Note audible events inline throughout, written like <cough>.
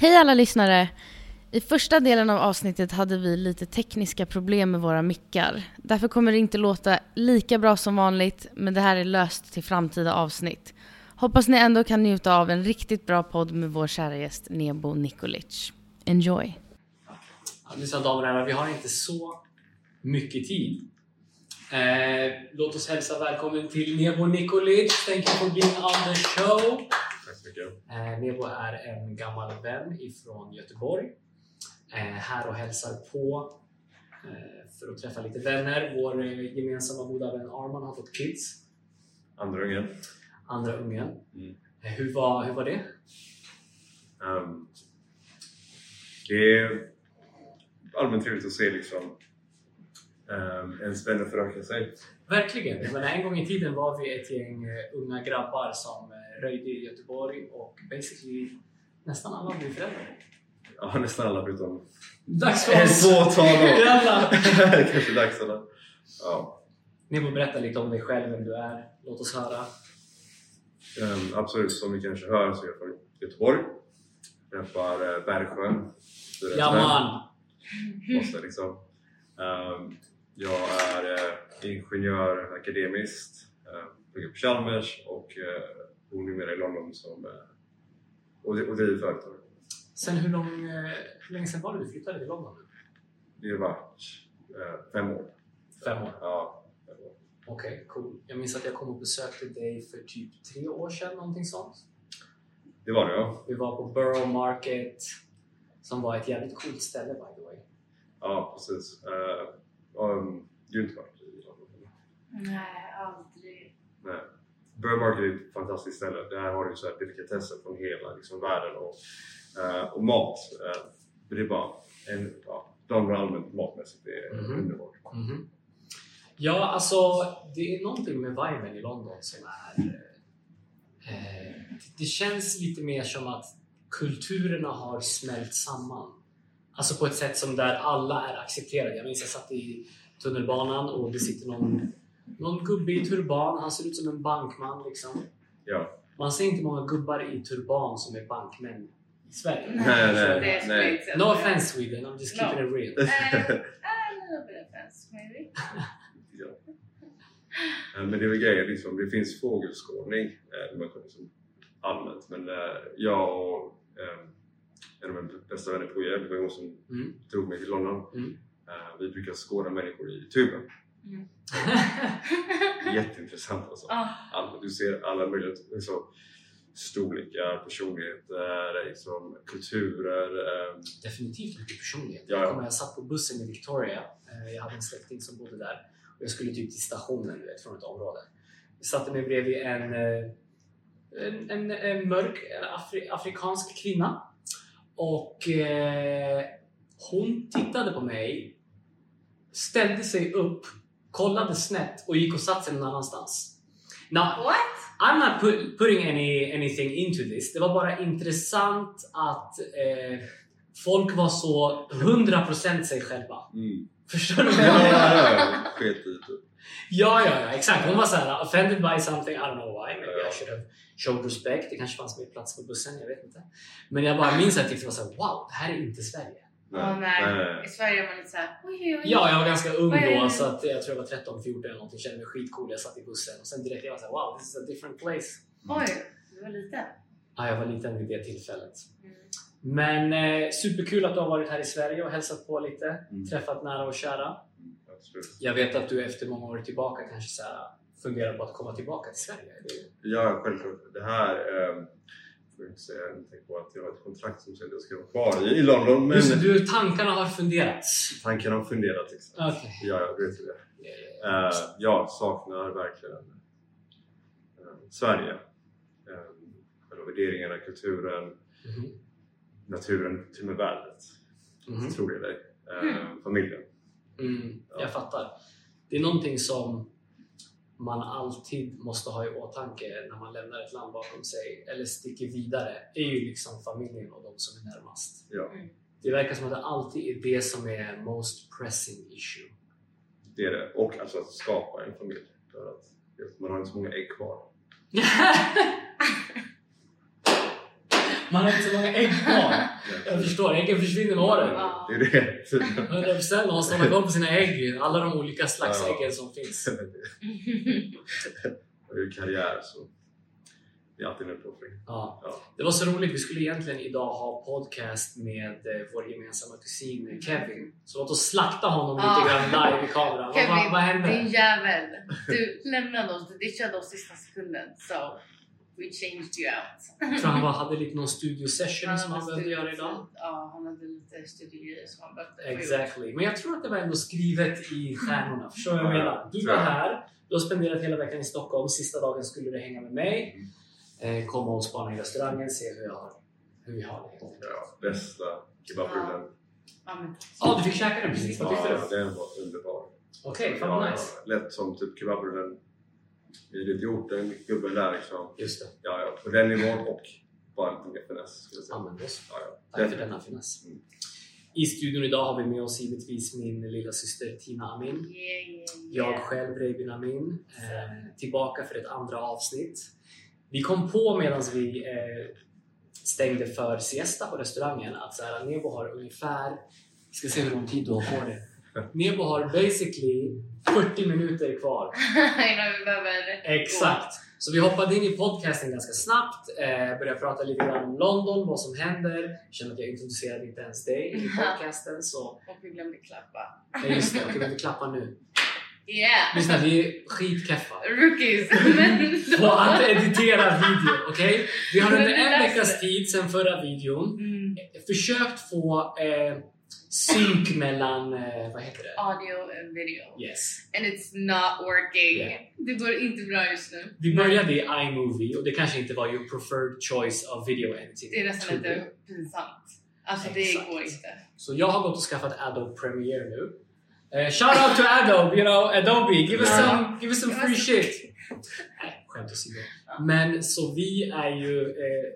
Hej alla lyssnare! I första delen av avsnittet hade vi lite tekniska problem med våra mickar. Därför kommer det inte låta lika bra som vanligt, men det här är löst till framtida avsnitt. Hoppas ni ändå kan njuta av en riktigt bra podd med vår kära gäst Nebo Nikolic. Enjoy! Ja, Mina damer och herrar, vi har inte så mycket tid. Eh, låt oss hälsa välkommen till Nebo Nikolic. Thank you for being on the show. Tack så mycket. Eh, Nebo är en gammal vän ifrån Göteborg. Eh, här och hälsar på eh, för att träffa lite vänner. Vår gemensamma goda vän Arman har fått kids. Andra ungen. Andra ungen. Mm. Hur, var, hur var det? Ehm, det är allmänt trevligt att se liksom um, ens vänner föröka sig. Verkligen! Menar, en gång i tiden var vi ett gäng unga grabbar som röjde i Göteborg och basically nästan alla blev föräldrar. Ja, nästan alla förutom Dags för ett oss! fåtal då. <laughs> Jalla! <laughs> Kanske dags alla. Ja, Nemo, berätta lite om dig själv, vem du är. Låt oss höra. ehm, absolut. Som ni kanske hör så är jag från Göteborg. Träffar uh, Bergsjön. studenten. Ja man! Måste liksom. Ehm, jag är uh, ingenjör akademiskt. Uh, pluggar på Chalmers och uh, bor numera i London som, uh, och, och driver företag. Sen hur, lång, eh, hur länge sedan var det du flyttade till London? Det har varit eh, fem år. Fem år. Ja. Okej, cool. Jag minns att jag kom och besökte dig för typ tre år sedan, någonting sånt. Det var det ja. Vi var på Borough Market, som var ett jävligt coolt ställe by the way. Ja, precis. Uh, um, du har inte varit i London? Nej, aldrig. Nej. Market är ett fantastiskt ställe. Där har du så här delikatesser från hela liksom, världen och, eh, och mat. Uh, det är bara en, ja, London allmänt matmässigt det är Mhm. underbart. Mhm. Ja, alltså det är någonting med viben i London som är... Eh, det känns lite mer som att kulturerna har smält samman. Alltså på ett sätt som där alla är accepterade. Jag minns jag satt i tunnelbanan och det sitter någon, någon gubbe i turban. Han ser ut som en bankman liksom. Ja. Man ser inte många gubbar i turban som är bankmän i Sverige. Nej, nej, nej. skit. No offense Sweden, I'm just keeping it real. Uh, a little bit offense maybe. <laughs> ja. Eh, Men det är väl grejer liksom. Det finns fågelskådning eh, liksom, allmänt. Men eh, jag och eh, en av mina bästa vänner på det var hon som Mm. drog mig till London. Mm. Eh, vi brukar skåda människor i tuben. <laughs> Jätteintressant alltså. Ja. Alla, du ser alla möjliga liksom, storlekar, personligheter, liksom, kulturer. Eh, definitivt mycket personlighet. Ja, ja. Jag, kommer, jag satt på bussen i Victoria. Eh, Jag hade en släkting som bodde där. Och jag skulle typ till stationen du vet, från ett område. Jag satte mig bredvid en, eh, en, en, en mörk afri, afrikansk kvinna. Och eh, hon tittade på mig, ställde sig upp, kollade snett och gick och satte sig någon annanstans. Now, What? I'm not put, putting any, anything into this. Det var bara intressant att eh, folk var så 100% sig själva. mm. Förstår du vad Ja, jag menar? ja, ja. Sket i. Ja, ja, ja, exakt. Hon var såhär offended by something, I don't know why. Maybe. I should have showed respect. Det kanske fanns mer plats på bussen, jag vet inte. Men jag bara minns att jag tyckte det var såhär, wow, det här är inte Sverige. Nej. I Sverige är man lite såhär oj oj oj. Ja, jag var ganska ung då, så att jag tror jag var 13, 14 eller någonting. Kände mig skitcool. Jag satt i bussen och sen direkt jag var såhär, wow, this is a different place. Oj, du var liten. Ja, jag var liten vid det tillfället. Mm. Men eh, superkul att du har varit här i Sverige och hälsat på lite. Mm. Träffat nära och kära. Absolut. Jag vet att du efter många år tillbaka kanske så här, funderar på att komma tillbaka till Sverige. Ja, självklart. Det här eh, säga. Tänker på att jag har ett kontrakt som säger att jag ska vara kvar i, London. Men Just du, tankarna har funderats. tanken har funderat. Liksom. Okej. Ja, jag vet det. Eh, Eh, jag saknar verkligen eh, Sverige. Själva värderingarna, kulturen, mhm, naturen, till och med vädret. mhm. Tror jag dig. Eh, familjen. Mm, Ja. jag fattar. Det är någonting som man alltid måste ha i åtanke när man lämnar ett land bakom sig eller sticker vidare är ju liksom familjen och de som är närmast. Ja, Det verkar som att det alltid är det som är most pressing issue. det är det. Och alltså att skapa en familj. För att man har inte så många ägg kvar. <laughs> <laughs> Man har inte så många ägg kvar. <laughs> Jag förstår, äggen försvinner med åren. Det är det. 100% man måste hålla koll på sina ägg. Alla de olika slags Ja. äggen som finns. <laughs> Det är karriär så det är alltid en uppoffring. Ja. Ja. Det var så roligt, vi skulle egentligen idag ha podcast med eh, vår gemensamma kusin Kevin. Så låt oss slakta honom lite grann live i kameran. Kevin, vad, vad, vad din hände? jävel. Du lämnade oss, du ditchade oss sista sekunden. So, we changed you out. Jag tror han bara hade lite någon studio session som han hade behövde göra idag. Ja, han hade lite studiegrejer som han behövde. Exactly. Men jag tror att det var ändå skrivet i stjärnorna. <laughs> Förstår du vad jag Ja, menar? Du var här, du har spenderat hela veckan i Stockholm. Sista dagen skulle du hänga med mig. Eh, komma och spana i restaurangen, se hur, jag har, hur vi har det. Ja, bästa kebabrullen. Ja, men, Ja, du fick käka den precis. Vad tyckte Ja, du? den var underbar. Okej, fan vad Ja, nice. Lätt som typ kebabrullen i lite gjort, en gubbe där liksom. Just det. Ja, ja, på den nivån och bara lite mer finess skulle jag säga. Använd oss. Ja, ja. Tack för Den- denna finess. Mm. I studion idag har vi med oss givetvis min lilla syster Tina Amin. yeah, yeah, Jag yeah. själv, Reibin Amin. Eh, tillbaka för ett andra avsnitt. Vi kom på medan vi eh, stängde för siesta på restaurangen att så här, Nebo har ungefär, vi ska se hur lång tid du har på dig. Nebo har basically 40 minuter kvar. <laughs> Innan vi behöver Exakt! Så vi hoppade in i podcasten ganska snabbt, eh, började prata lite grann om London, vad som händer. Känner att jag introducerade inte ens dig i <laughs> podcasten. Så. Och vi glömde klappa. eh, just det, men vi klappar nu. Yeah! Lyssna, vi är skitkeffa. Rookies! <laughs> På att editera video, okej? Vi har under en veckas tid sedan förra videon Mm. försökt få eh, synk mellan, eh, vad heter det? Audio and video. Yes. And it's not working. Yeah. Det går inte bra just nu. Vi började i iMovie och det kanske inte var your preferred choice of video editing. Det är nästan lite pinsamt. Alltså Exakt. det går inte. Så jag har gått och skaffat Adobe Premiere nu. Eh, shout out to Adobe, you know, Adobe, give us some, give us some free shit. Skämt åsido. Men så vi är ju eh,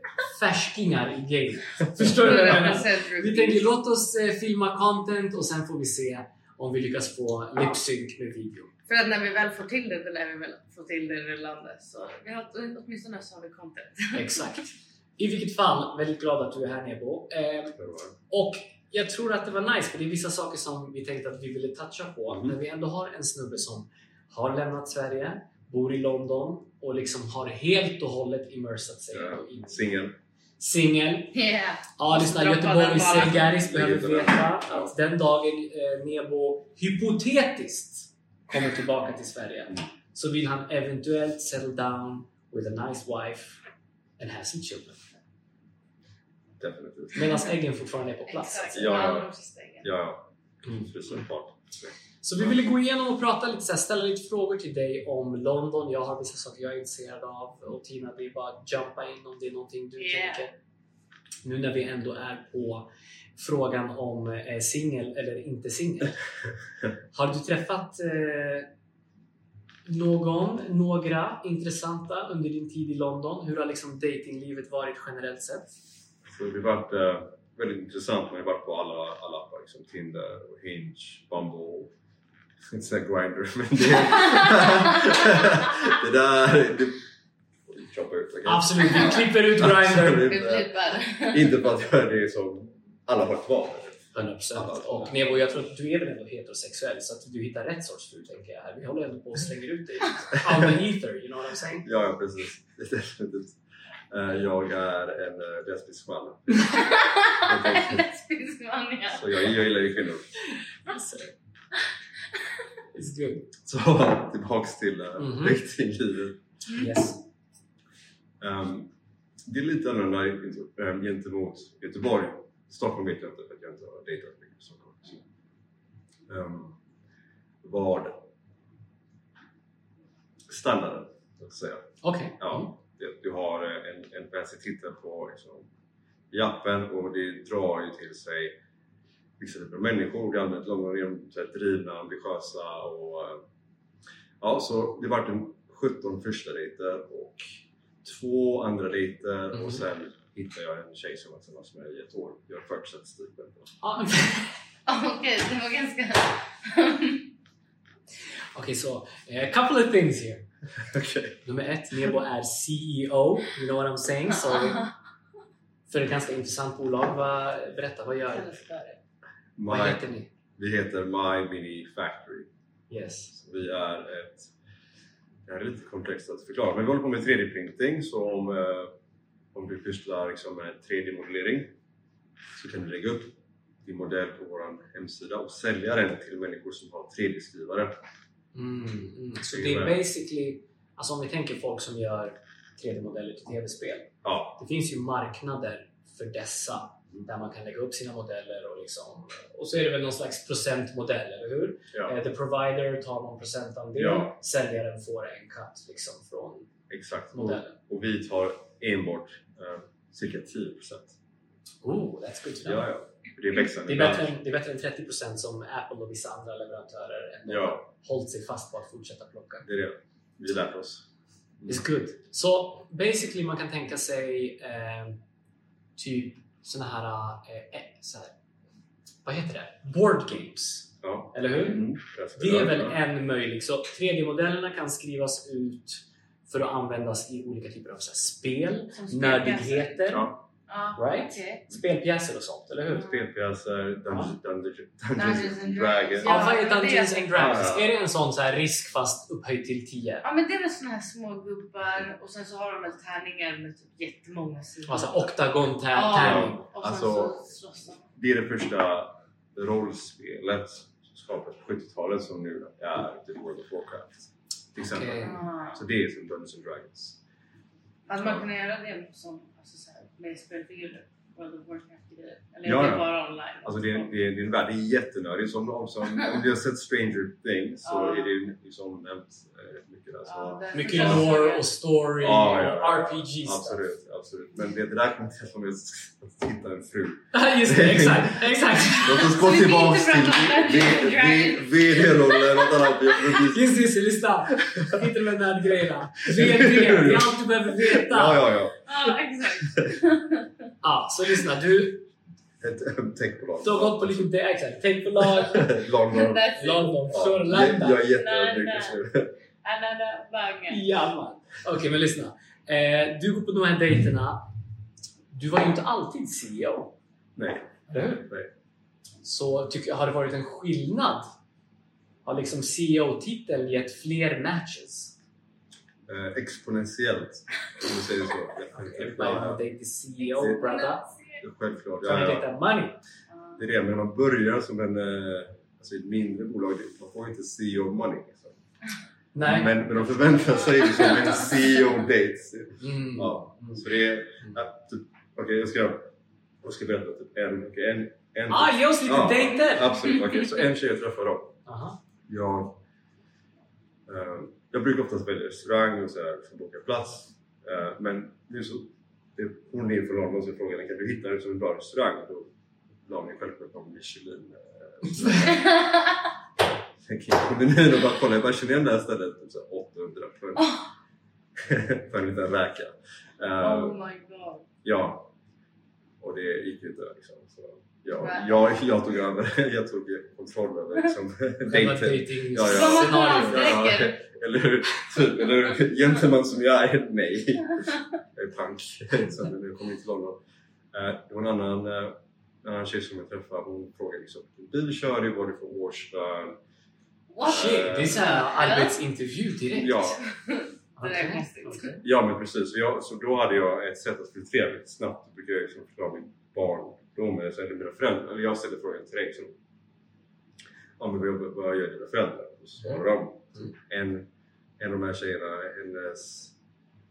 färskingar i game. <laughs> Förstår du vad jag menar? 100% Vi tänker låt oss eh, filma content och sen får vi se om vi lyckas få lip-sync med video. För att när vi väl får till det, då lär vi väl få till det rullande. Så vi har, åtminstone så har vi content. <laughs> Exakt. I vilket fall, väldigt glad att du är här Nebo. Eh, Det och jag tror att det var nice för det är vissa saker som vi tänkte att vi ville toucha på. Mhm. När vi ändå har en snubbe som har lämnat Sverige, bor i London och liksom har helt och hållet immersat sig Ja, in. Singel. Singel. Yeah! Ja, lyssna. Göteborgs bara. Garis behöver veta att den dagen eh, Nebo hypotetiskt kommer tillbaka till Sverige Mm. så vill han eventuellt settle down with a nice wife and have some children. Definitivt. Medan äggen fortfarande är på plats. Exakt. Ja, ja. Ja, ja. Mm. Klart. Så vi ville gå igenom och prata lite, så här, ställa lite frågor till dig om London. Jag har vissa saker jag är intresserad av och Tina, det är bara att jumpa in om det är någonting du Yeah. tänker. Nu när vi ändå är på frågan om eh, singel eller inte singel. <laughs> har du träffat eh, någon, några intressanta under din tid i London? Hur har liksom datinglivet varit generellt sett? Så det har varit eh, väldigt intressant. Man har varit på alla, alla appar. Liksom Tinder, och Hinge, Bumble. <laughs> Inte såhär Grindr, men det... <laughs> det där... Det, choppa ut, okej? Absolut, vi klipper ut Grindr. Inte för att göra det som alla har kvar. 100% och Nebo, jag tror att du är väl ändå heterosexuell så att du hittar rätt sorts fru tänker jag här. Vi håller ändå på och slänger ut dig out the ether, you know what I'm saying? Ja, ja precis. <laughs> Definitivt. Eh, Jag är en lesbisk man. Lesbisk man ja. Så jag, jag gillar ju kvinnor. Alltså, It's good. Så tillbaks till uh, Mhm. datinglivet. Yes. Ehm, det är lite annorlunda um, gentemot Göteborg. Stockholm vet jag inte för att jag inte har dejtat mycket i Stockholm. Ehm, vad standarden, så att säga. Okej. Ja, det, du har eh, en, en fancy titel på liksom, i appen och det drar ju till sig vissa typer av människor. Det är allmänt långa drivna, ambitiösa och eh, ja, så det vart en 17 första dejter och två andra dejter Mhm. och sen hittade jag en tjej som var tillsammans med mig i ett år. Jag har fört statistiken. Ja, <laughs> Okej, det var ganska... <laughs> Okej, så a couple of things here. <laughs> Okej. Nummer ett, Nebo är CEO, you know what I'm saying? So för ett ganska intressant bolag. Berätta, vad gör ni? Det. Vad My, heter ni? vi heter My Mini Factory. Yes. Så vi är ett... Det här är lite komplext att förklara, men vi håller på med 3D-printing så om, eh, om du pysslar liksom med 3D-modellering så kan du lägga upp din modell på vår hemsida och sälja den till människor som har 3D-skrivare. Mm, mm. Så Det är basically, alltså om vi tänker folk som gör 3D-modeller till tv-spel. Ja, Det finns ju marknader för dessa där man kan lägga upp sina modeller och liksom och så är det väl någon slags procentmodell, eller hur? ja Eh, The provider tar någon procentandel, Ja. säljaren får en cut liksom från exakt. Och, modellen. och vi tar enbart eh, cirka 10%. Oh, that's good to know. Ja, ja. Det är växande. Det är, bättre än, det är bättre än 30% som Apple och vissa andra leverantörer ändå Ja. hållit sig fast på att fortsätta plocka. Det är det. Vi lärt oss. It's good. Så basically man kan tänka sig eh, typ såna här, eh, eh, så här, vad heter det? Board games. Ja. Eller hur? Mm. Det är väl Ja. en möjlig. Så 3D-modellerna kan skrivas ut för att användas i olika typer av så här, spel, nördigheter, Ja. Ja, Right? okej. spelpjäser och sånt, eller hur? Spelpjäser, Dungeons, Ja. Dungeons, Dungeons and Dragons. Ja, vad är Dungeons and Dragons? Ja. Är det en sån så här risk fast upphöjt till 10? Ja men det är väl såna här små gubbar och sen så har de väl tärningar med typ jättemånga sidor. Alltså oktagon Ja, Alltså- så. Det är det första rollspelet som skapades på 70-talet som nu är typ World of Warcraft. Till exempel. Okej. Ah. Så det är som Dungeons and Dragons. Hade man kunnat göra det som, alltså så här, med spelfigurer? World of Warcraft grejer? Eller Ja, är det bara online? Alltså det är, det är, det är en värld, det är jättenördigt. Som, som, som, <laughs> om du har sett Stranger Things så Ja. är det ju liksom nämnt eh, rätt mycket där. Så. Ja, Mycket lore och story Ja, ja, och ja. RPG stuff. Absolut, absolut. Men det, det där kommer till som jag <laughs> hittar en fru. Just det, exakt. exakt. <laughs> Låt oss gå tillbaks till. VD-rollen och alla vi- Just det, lyssna. Inte med nördgrejerna. VD, det är allt du behöver veta. Ja, ja, ja. Ja, exakt. Ja, så lyssna. Du, Ett techbolag. du har gått på lite... det- Exakt. Techbolag, <laughs> London. <laughs> That's it. London, Ja, jag, är jätteödmjuk just nu. Another banger. Ja, man. Okej, men lyssna. Eh, du går på de här dejterna. Du var ju inte alltid CEO. Nej. Eller hur? Nej. Så tycker, har det varit en skillnad? Har liksom CEO-titeln gett fler matches? Eh, exponentiellt, om du säger så. <laughs> Date CEO, Det- brother. Självklart. Ja, get ja. that money. Det är det, men man börjar som en, eh, alltså ett mindre bolag. Man får inte CEO money. Liksom. Nej. Men, men de förväntar sig liksom en CEO-date. Mm. Ja, så det är... att typ- Okej, jag, ska, jag ska berätta typ en... okej, en, en Ah, ge oss lite Ja, dejter! Absolut, okej. Så en tjej jag träffade då. Aha. Jag, eh, jag brukar oftast välja restaurang och så här, för att boka plats. Eh, men nu så, det, hon är från London så jag frågade kan du hitta en sån bra restaurang? Då la hon ju självklart någon Michelin. Eh, Tänker <laughs> jag på menyn och bara kolla, jag bara känner igen det här stället. Typ så här 800 för en, <laughs> för en liten räka. Eh, Oh my god. Ja. Och det gick ju inte liksom. Så, ja, jag, jag tog över, <laughs> jag tog kontroll över liksom, <laughs> dating Ja, ja. Räcker. <laughs> Eller hur? Typ, eller hur? Gentleman som jag är, nej. Jag är punk. Så när jag kom hit till London. Eh, Det var en annan, eh, en annan tjej som jag träffade. Hon frågade liksom, vilken bil kör du? Vad är det för årslön? What? Shit, det är såhär arbetsintervju direkt. Ja, Det ja men precis. Så, jag, så då hade jag ett sätt att filtrera lite snabbt. Då brukar jag liksom förklara min barndom eller så är det mina föräldrar. Eller jag ställde frågan till dig. Så, ja, men vad, vad gör dina föräldrar? Och så svarar de. Mm. En, en av de här tjejerna, hennes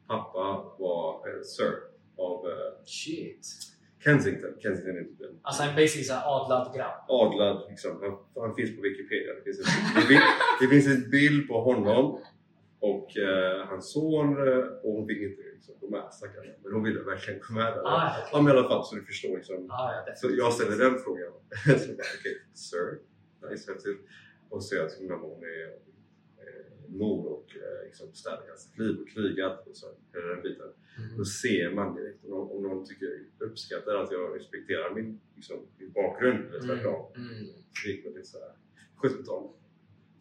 pappa var eh, Sir av eh, Shit. Kensington. Kensington är typ en Alltså en basically såhär adlad grabb. adlad, liksom. han, han finns på Wikipedia. Det finns, en, det, finns, det finns en bild på honom och eh, hans son eh, och hon fick inte liksom, gå med stackarn. Men hon ville verkligen gå med. där. Ah, okej. Ja men i alla fall så du förstår liksom. Ah, ja, Så jag ställer den frågan. <laughs> så bara, okej, sir. Nice to Och så jag som hon är eh, mor och eh, liksom hela sitt liv och krigat och så hela den biten. Mm. Då ser man direkt om någon, om någon tycker, uppskattar att jag respekterar min, liksom, min bakgrund eller tvärtom. Mm. Mm. Det gick väldigt såhär 70-tal.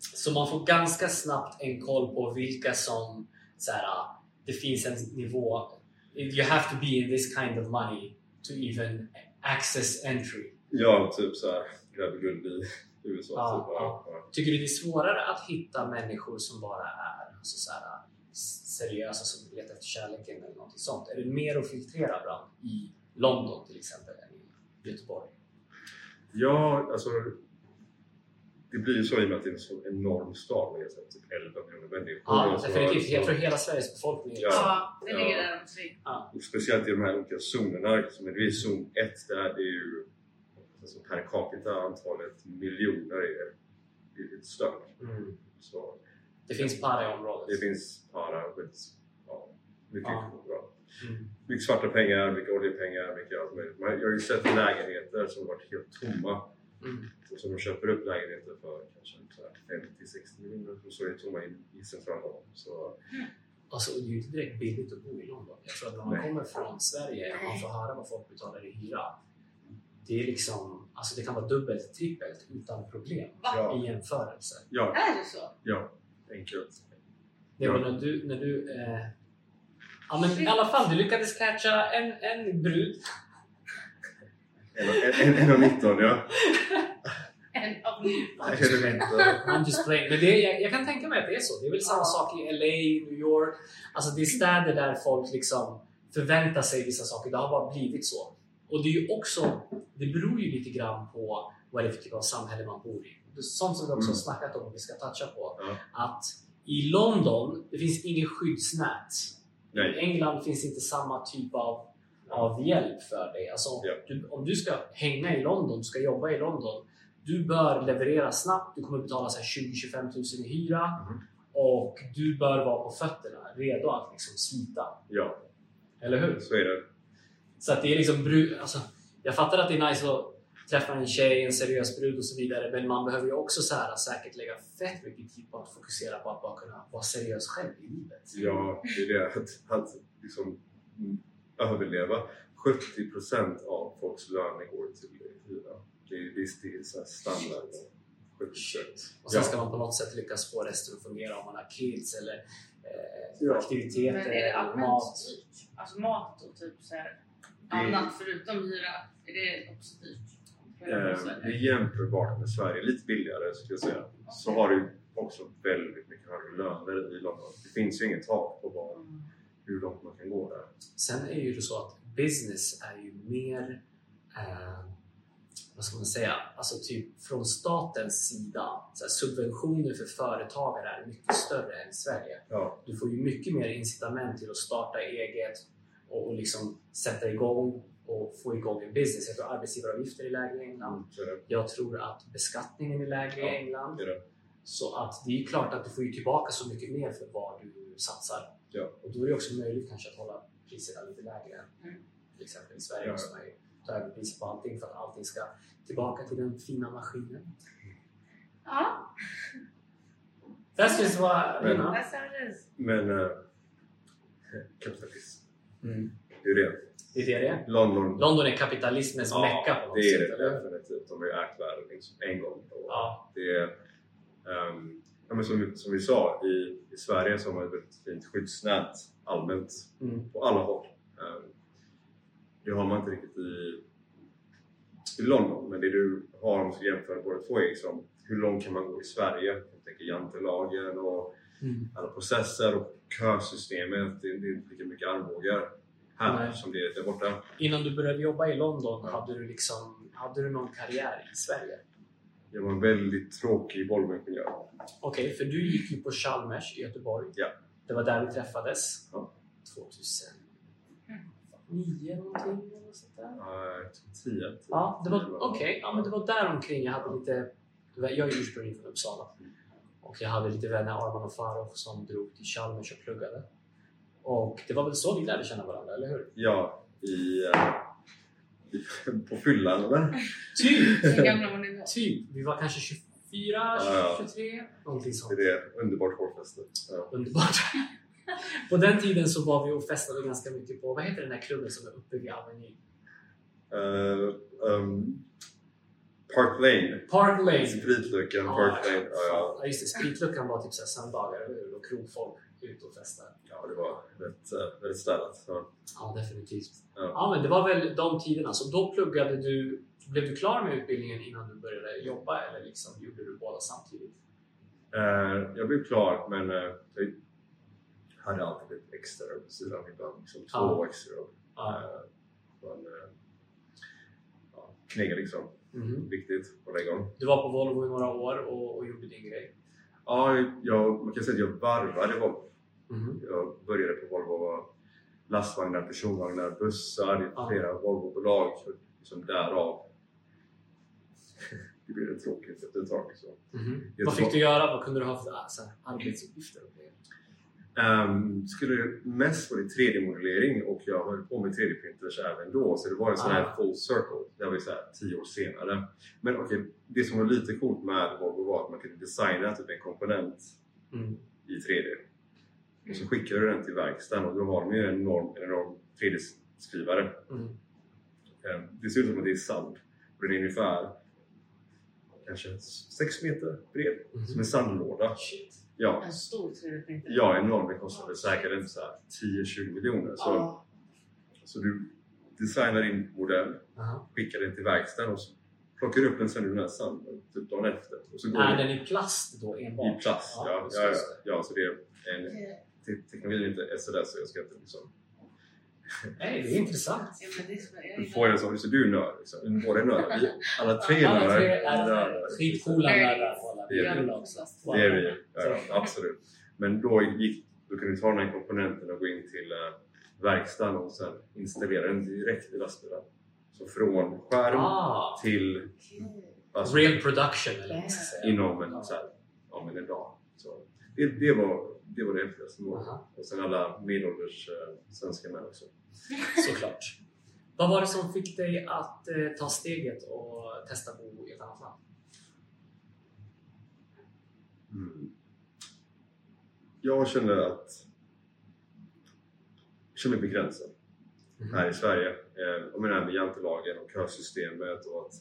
Så man får ganska snabbt en koll på vilka som så här, det finns en nivå. You have to be in this kind of money to even access entry. Ja, typ såhär gräver guld i USA. Ja, typ. ja. Ja. Tycker du det är svårare att hitta människor som bara är alltså så här, seriösa som letar efter kärleken eller något sånt? Är det mer att filtrera bland i London till exempel än i Göteborg? Ja, alltså det blir ju så i och med att det är en så enorm stad med typ 11 miljoner människor. Ja, definitivt. Jag tror hela Sveriges befolkning Ja. Ja, det ligger där omkring. speciellt i de här olika zonerna. Som är det är zon 1 där det är ju alltså per capita antalet miljoner är, är stört. Mm. Så Det finns para i området. det finns para, ja, mycket Ja. bra. Mm. Mycket svarta pengar, mycket oljepengar, mycket allt möjligt. Jag har ju sett lägenheter som varit helt tomma Mm. och som de köper upp lägenheter för kanske så här 50-60 miljoner och så är det tomma i, i centrala London. Så Alltså, det är ju inte direkt billigt att bo i London. Jag tror att när man Nej. kommer från Sverige och man får höra vad folk betalar i hyra. Det är liksom, alltså det kan vara dubbelt, trippelt utan problem Va? Ja. i jämförelse. ja, Är det så? ja, enkelt. Det Ja. var när du, när du eh, Ja men i alla fall, du lyckades catcha en, en brud. En, en, en, en av 19 ja. <laughs> En av Jag vet inte. I'm just playing. Men det, jag, jag kan tänka mig att det är så. Det är väl samma sak i LA, New York. Alltså det är städer där folk liksom förväntar sig vissa saker. Det har bara blivit så. Och det är ju också, det beror ju lite grann på vad det är för typ av samhälle man bor i. Det är Sånt som vi också har Mm. snackat om och vi ska toucha på. Ja. Att i London, det finns ingen skyddsnät. I Nej. England finns inte samma typ av, av hjälp för dig. Alltså, Ja. du, om du ska hänga i London, du ska jobba i London, du bör leverera snabbt. Du kommer betala så här 20-25 000 i hyra Mhm. och du bör vara på fötterna, redo att liksom slita. Ja, Eller hur? så är det. Så att det är liksom alltså, Jag fattar att det är nice att träffa en tjej, en seriös brud och så vidare, men man behöver ju också så här, säkert lägga fett mycket tid på att fokusera på att bara kunna vara seriös själv i livet. Ja, det är det. Att, att liksom mm, överleva. 70% av folks löner går till hyra. Det är, det är, det är så här standard. 70%. Och sen Ja. ska man på något sätt lyckas få resten att fungera om man har kids eller eh, Ja. aktiviteter, Men är det allmänt mat. dyrt? Alltså mat och typ så här, Det- annat förutom hyra. Är det också dyrt? Eh, det är jämförbart med Sverige, lite billigare skulle jag säga. Så har du också väldigt mycket högre löner i London. Det finns ju inget tak på vad, Mm. Hur långt man kan gå där. Sen är ju det så att business är ju mer, eh, vad ska man säga, alltså typ från statens sida. Så subventioner för företagare är mycket större än i Sverige. Ja, Du får ju mycket mer incitament till att starta eget och, och liksom sätta igång och få igång en business. Jag tror arbetsgivaravgifter är lägre i England. det. Jag tror att beskattningen är lägre Ja, i England. Så att det är klart att du får ju tillbaka så mycket mer för vad du satsar. Ja. Och då är det också möjligt kanske att hålla priserna lite lägre än Mm. till exempel i Sverige Ja. måste man ju ta över priset på allting för att allting ska tillbaka till den fina maskinen. Ja, That's just what, you Men- know. that's how it is. Men äh, kapitalism, Mm. det är det. Det är det. London, London är kapitalismens mecka på något det är sätt, det eller definitivt. De har ju ägt världen liksom en gång. Och Ja. Det är, ehm, ja, men som, som vi sa, i, i Sverige så har man ett väldigt fint skyddsnät allmänt Mm. på alla håll. Ehm, det har man inte riktigt i, i London, men det du har om du ska jämföra båda två är liksom, hur långt kan man gå i Sverige? Jag tänker jantelagen och Mm. alla processer och kösystemet. Det, det är inte lika mycket armbågar här Nej. som det är där borta. Innan du började jobba i London, Ja. hade, du liksom, hade du någon karriär i Sverige? Jag var en väldigt tråkig Volvoingenjör. Okej, för du gick ju på Chalmers i Göteborg. Ja. Det var där vi träffades. Ja. 2009 någonting eller sånt där. Uh, 10. Ja, det var okej. Ja, men det var där omkring jag hade lite... Jag är ursprungligen från Uppsala. Och jag hade lite vänner, Arman och Farov, som drog till Chalmers och pluggade. Och det var väl så vi lärde känna varandra, eller hur? Ja, i, eh, i, på fyllan eller? Typ! Typ. Vi var kanske 24, Ja. 23, någonting Det sånt. är det. Underbart hårfäste. Ja. Underbart. <laughs> På den tiden så var vi och festade ganska mycket på, vad heter den där klubben som är uppe vid Avenyn? Eh, ehm, Park Lane. Park Lane! Spritluckan, Park Lane. Ja, ja. Ja, just det. Spritluckan var typ söndagar? Och krogfolk ut och festar. ja, ja, det var väldigt, eh, väldigt städat. Ja. Ja, definitivt. Ja. Ja, men det var väl de tiderna. Så då pluggade du, blev du klar med utbildningen innan du började jobba eller liksom gjorde du båda samtidigt? Eh, jag blev klar men eh, jag hade alltid ett extra jobb vid sidan ibland. Liksom två Ja. extra jobb. Eh, men, eh, ja, knega liksom. Mhm. Viktigt att lägga om. Du var på Volvo i några år och, och gjorde din grej. Ja, jag, man kan säga att jag varvade Volvo. Mhm. Jag började på Volvo lastvagnar, personvagnar, bussar, Ja. flera Volvobolag. Liksom därav det blev tråkigt efter ett tag. Mhm. Jag Vad fick du göra? Vad kunde du ha för så här, arbetsuppgifter? Um, skulle mest vara i 3D-modellering och jag höll på med 3D-printers även då så det var en sån här Ah. full circle. Det var ju så här 10 år senare. Men okej, det som var lite coolt med Volvo var att man kunde designa typ en komponent Mm. i 3D. Och så skickade du den till verkstaden och då har de ju en enorm, en enorm 3D-skrivare. Mm. Um, det ser ut som att det är sand och den är ungefär kanske 6 meter bred. Mhm. Som en sandlåda. Shit. Ja, En stor 3D-printer. ja enorm. Den kostade säkert en så här 10-20 miljoner. Så, Ja. så du designar din modell, Aha. skickar den till verkstaden och så plockar du upp den sen ur den här sanden typ dagen efter. Och så går Är den i plast då enbart? i plast. Ja, ja, det, ja, ja, så det är en te- teknologin är inte SLS så jag ska inte liksom... Nej, det är intressant. Som- jag får en sån, så du nörd liksom. Båda är nördar. Vi- Alla tre nördar. skitcoola nördar. Det är Vi vi. vi. Ja, absolut. Men då, gick, då kunde du ta den här komponenten och gå in till uh, verkstaden och sen installera den direkt i lastbilen. Så från skärm Ah, till Okej. alltså, real production eller inom en, så här, ja, men en dag. Så det, det, var, det var det häftigaste målet. Och sen alla medelålders uh, svenska män också. <laughs> Såklart. Vad var det som fick dig att eh, ta steget och testa bo i ett annat land? Mm. Jag kände att jag kände mig begränsad här i Sverige. Eh, om det här med jantelagen och kösystemet och att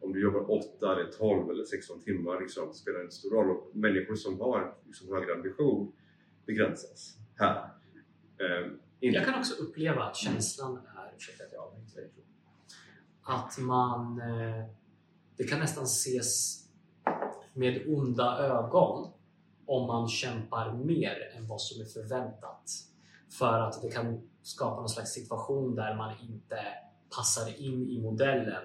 om du jobbar 8 eller 12 eller 16 timmar liksom, spelar inte stor roll. Och människor som har liksom, högre ambition begränsas här. Jag kan också uppleva att känslan är, ursäkta att jag avbryter dig, att man, eh, det kan nästan ses med onda ögon om man kämpar mer än vad som är förväntat. För att det kan skapa någon slags situation där man inte passar in i modellen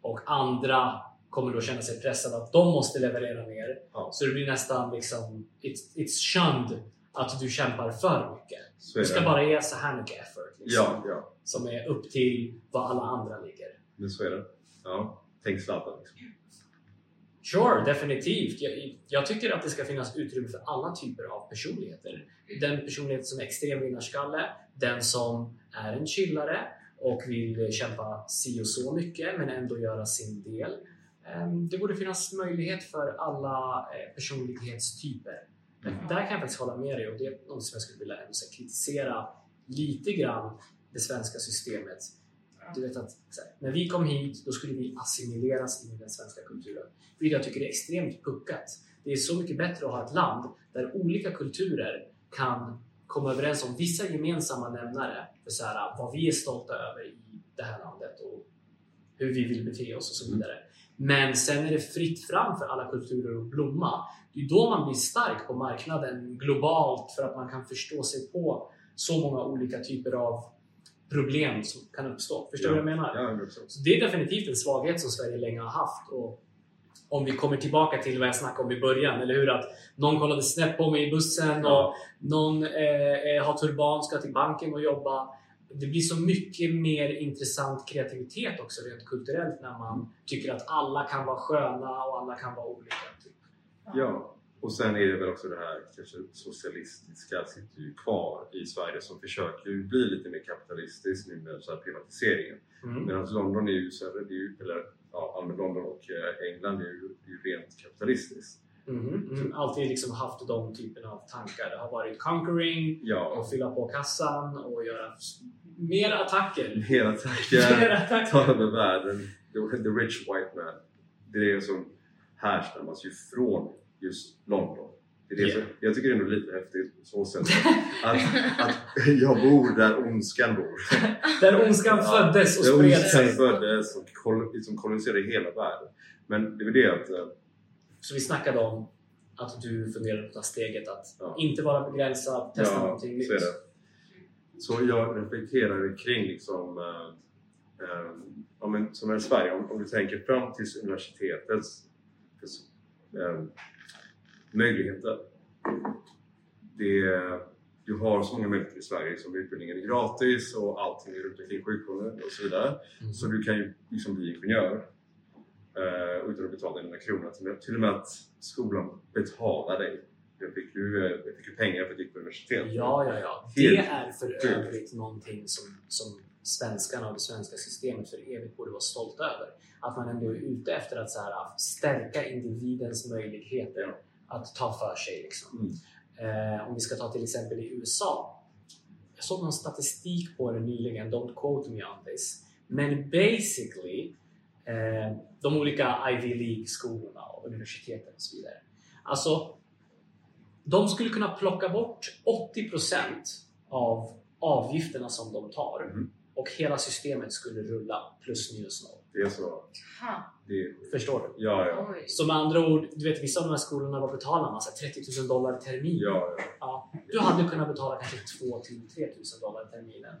och andra kommer då känna sig pressade att de måste leverera mer. Ja. Så det blir nästan liksom, it's, it's shunned att du kämpar för mycket. Du ska bara ge så här mycket effort. Liksom, Ja, ja, Som är upp till vad alla andra ligger. men så är det. Ja, tänk Zlatan. Liksom. Sure, definitivt. Jag, jag tycker att det ska finnas utrymme för alla typer av personligheter. Den personlighet som är extrem vinnarskalle, den som är en chillare och vill kämpa si och så mycket men ändå göra sin del. Ehm, Det borde finnas möjlighet för alla eh, personlighetstyper. Där kan jag faktiskt hålla med dig och det är något som jag skulle vilja ändå kritisera lite grann det svenska systemet. Du vet att här, när vi kom hit, då skulle vi assimileras in i den svenska kulturen. Vilket jag tycker är extremt puckat. Det är så mycket bättre att ha ett land där olika kulturer kan komma överens om vissa gemensamma nämnare för så här, vad vi är stolta över i det här landet och hur vi vill bete oss och så vidare. Men sen är det fritt fram för alla kulturer att blomma. Det är då man blir stark på marknaden globalt för att man kan förstå sig på så många olika typer av problem som kan uppstå. Förstår du Ja. vad jag menar? Ja, 100%. Så det är definitivt en svaghet som Sverige länge har haft. Och om vi kommer tillbaka till vad jag snackade om i början, eller hur? Att någon kollade snett på mig i bussen Ja. och någon eh, eh, har turban, ska till banken och jobba. Det blir så mycket mer intressant kreativitet också rent kulturellt när man tycker att alla kan vara sköna och alla kan vara olika. Typ. Ja, och sen är det väl också det här kanske socialistiska sitter ju kvar i Sverige som försöker bli lite mer kapitalistiskt nu med så här privatiseringen. Mm. Medan London är ju, är eller ja, London och eh, England är ju, är ju rent kapitalistiskt. Mhm, mm. Alltid liksom haft de typerna av tankar. Det har varit conquering, Ja, och fylla på kassan och göra mer attacker. <laughs> Mer attacker. ta över världen. The, the rich white man. Det är det som härstammar ju från just London. Det är det Ja. som, jag tycker det är ändå lite häftigt så sätt att, att <laughs> jag bor där ondskan bor. Där ondskan Ja. föddes och Där spred ondskan föddes och kol, liksom koloniserade hela världen. Men det är det att eh, Så vi snackade om att du funderade på att ta steget att Ja. inte vara begränsad, testa Ja, någonting nytt. Så jag reflekterar kring liksom, eh, eh, som är i Sverige, om, om du tänker fram till universitetets eh, möjligheter. Det, du har så många möjligheter i Sverige som utbildningen är gratis och allting är runt omkring sjukvården och så vidare. Mm. Så du kan ju liksom bli ingenjör eh, utan att betala. Till, och med- till och med att skolan betalar dig. Jag fick ju, jag fick ju pengar för att jag gick på universitet. Ja, ja, ja. Det är för övrigt någonting som, som svenskarna och det svenska systemet för evigt borde vara stolta över. Att man ändå är ute efter att så här, stärka individens möjligheter att ta för sig. Liksom. Mm. Eh, om vi ska ta till exempel i USA. Jag såg någon statistik på det nyligen, don't quote me on this. Men basically, eh, de olika Ivy League-skolorna och universiteten och så vidare. Alltså, de skulle kunna plocka bort 80% av avgifterna som de tar Mhm. och hela systemet skulle rulla plus minus noll. Det är så. Ha. Det är, Förstår du? ja, ja. Oj. Så med andra ord, du vet vissa av de här skolorna var betalar man så här 30 000 dollar termin. ja, ja. Ja, du hade kunnat betala kanske 2 till 3 000 dollar terminen.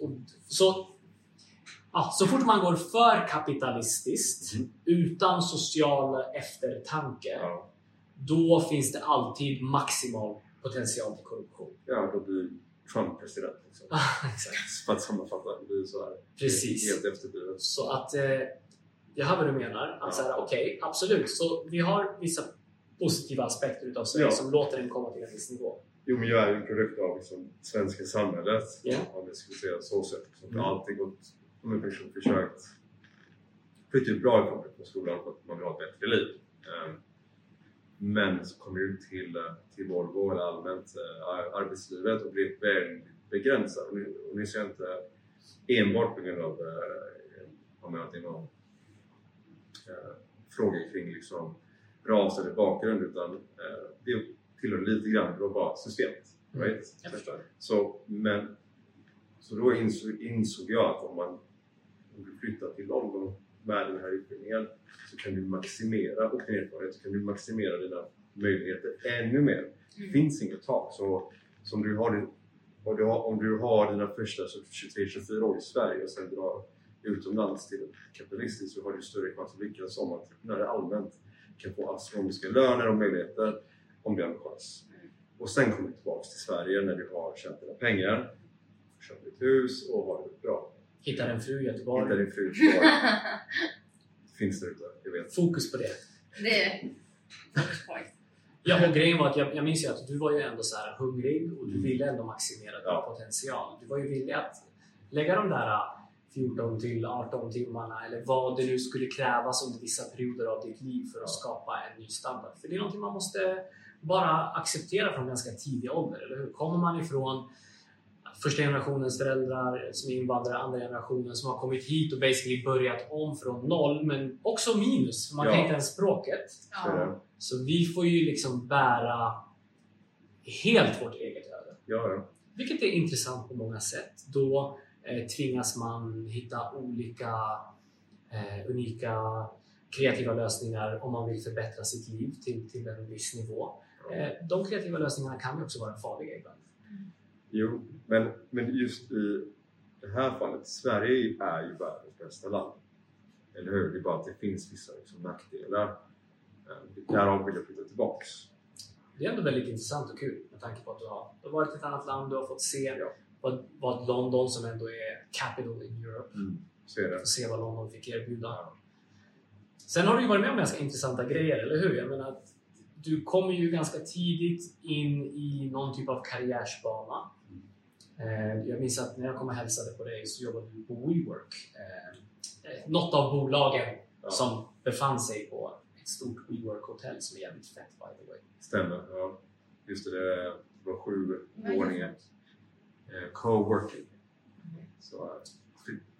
Och, så, ja, så fort man går för kapitalistiskt Mhm. utan social eftertanke ja. Då finns det alltid maximal potential till korruption. ja då blir Trump president. Liksom. <laughs> Exakt. För att sammanfatta, det blir så här. Precis. Helt efterblivet. Så att eh, jag hör vad du menar. Att Ja. okej, absolut. Så vi har vissa positiva aspekter utav Sverige Ja. som låter den komma till en viss nivå. Jo, men jag är ju en produkt av liksom, svenska samhället. Ja. Om jag skulle säga så sätt. Liksom. Mm. Alltid gått som en person försökt flytta ut bra ifrån på skolan för att man vill ha ett bättre liv. Ehm, Men så kom jag ut till, eh, till Volvo eller allmänt eh, ar- arbetslivet och blev väldigt begränsad. Och nu, och nu ser jag inte enbart på grund av eh, om jag har någon eh, frågor kring liksom, ras eller bakgrund utan eh, det tillhör lite grann det var systemet. Mm. Right? Jag förstår. Så, men, så då insåg, insåg jag att om, man, om du flyttar till London med den här utbildningen så kan du maximera och din erfarenhet så kan du maximera dina möjligheter ännu mer. Det Mm. finns inget tak. Så, så om, du har, din- om, du har, om du har dina första 23-24 år i Sverige och sen drar utomlands till kapitalistiskt så har du större chans att lyckas som entreprenörer allmänt kan få astronomiska löner och möjligheter om du är ambitiös. Och sen kommer du tillbaka till Sverige när du har tjänat dina pengar, köpt ett hus och har det bra. Hittar en fru i Göteborg. Hitta din fru kvar. <laughs> Finns där ute, jag vet. Fokus på det. det är. Ja, och grejen var att jag, jag minns ju att du var ju ändå så här hungrig och du Mm. ville ändå maximera din Ja. potential. Du var ju villig att lägga de där 14 till 18 timmarna eller vad det nu skulle krävas under vissa perioder av ditt liv för att skapa en ny standard. För det är någonting man måste bara acceptera från ganska tidig ålder, eller hur? Kommer man ifrån första generationens föräldrar som är invandrare, andra generationen som har kommit hit och basically börjat om från noll, men också minus. Man kan Ja. inte ens språket. Ja. Så vi får ju liksom bära helt vårt eget öde. Ja, ja. Vilket är intressant på många sätt. Då eh, tvingas man hitta olika eh, unika kreativa lösningar om man vill förbättra sitt liv till, till en viss nivå. Eh, de kreativa lösningarna kan ju också vara farliga ibland. Jo, men, men just i det här fallet, Sverige är ju världens bästa land. Eller hur? Det är bara att det finns vissa liksom, nackdelar. Eh, Därav vill jag flytta tillbaks. Det är ändå väldigt intressant och kul med tanke på att du har, du har varit i ett annat land, du har fått se Ja. vad, vad London, som ändå är capital in Europe, Så är det. Få se vad London fick erbjuda. Sen har du ju varit med om ganska intressanta grejer, eller hur? Jag menar, att du kommer ju ganska tidigt in i någon typ av karriärsbana. Eh, Jag minns att när jag kom och hälsade på dig så jobbade du på WeWork. Eh, eh, Något av bolagen Ja. som befann sig på ett stort WeWork-hotell som är jävligt fett by the way. Stämmer. Ja. Just det, det var sju våningar. Co-working. Så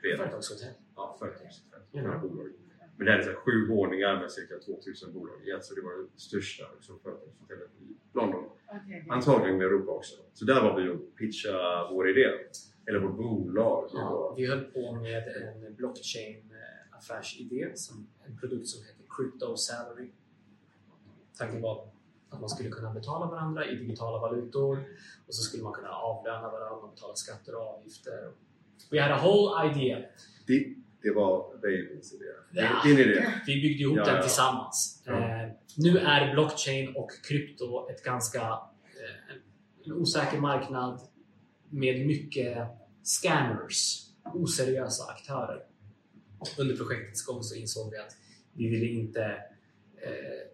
flera. Företagshotell. Ja, företagshotell. Ja. Några bolag. Men det här är så här sju våningar med cirka 2000 bolag i ett, så det var det största liksom, företagshotellet i London. Okay. Antagligen i Europa också. Så där var vi och pitchade vår idé. Eller vårt bolag. Ja, vi höll på med en blockchain affärsidé, som, en produkt som heter Crypto Salary. Tanken var att man skulle kunna betala varandra i digitala valutor och så skulle man kunna avlöna varandra och betala skatter och avgifter. We had a whole idea. Det, det var Davids idé. Ja. Din idé. Vi byggde ihop Ja, den tillsammans. Ja. Eh, nu är blockchain och krypto ett ganska eh, en osäker marknad med mycket scammers, oseriösa aktörer. Under projektets gång så insåg vi att vi ville inte eh,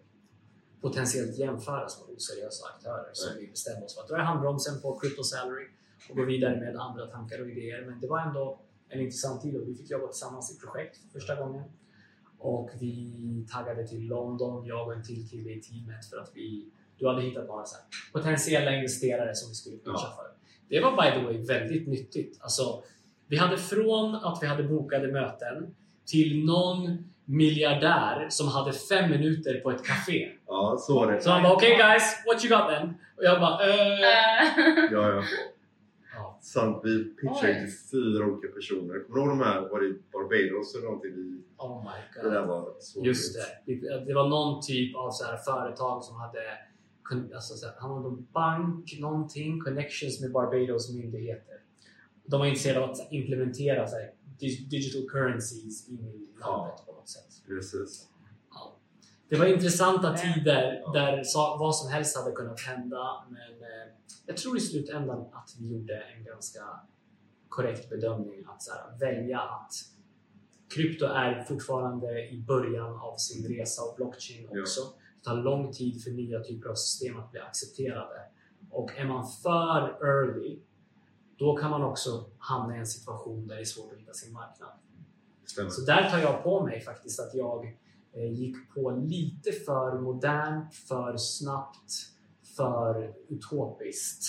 potentiellt jämföras med oseriösa aktörer. Så vi bestämde oss för att dra i handbromsen på Crypto Salary och gå vidare med andra tankar och idéer. Men det var ändå en intressant tid och vi fick jobba tillsammans i projekt för första gången. Och vi taggade till London, jag och en till kille i teamet för att vi, du hade hittat några så här potentiella investerare som vi skulle pitcha Ja. för. Det var by the way väldigt nyttigt. Alltså, vi hade från att vi hade bokade möten till någon miljardär som hade fem minuter på ett café. Ja, så var det. Så han bara okej guys, what you got then? Och jag bara eh... Uh, Ja, ja. Ja. Sant, vi pitchade Oj. till fyra olika personer. Kommer du ihåg de här? Var det Barbados eller någonting? Vi, Oh my god. det där var så Just roligt. det. Det- var någon typ av så här företag som hade alltså så här, han hade en bank, någonting, connections med Barbados myndigheter. De var intresserade av att implementera så här, dig- digital currencies in i landet på något sätt. Precis. Det var intressanta tider där vad som helst hade kunnat hända. Men eh, jag tror i slutändan att vi gjorde en ganska korrekt bedömning att så här, välja att krypto är fortfarande i början av sin resa och blockchain Ja. också. Det tar lång tid för nya typer av system att bli accepterade. Och är man för early, då kan man också hamna i en situation där det är svårt att hitta sin marknad. Stämmer. Så där tar jag på mig faktiskt att jag gick på lite för modernt, för snabbt, för utopiskt.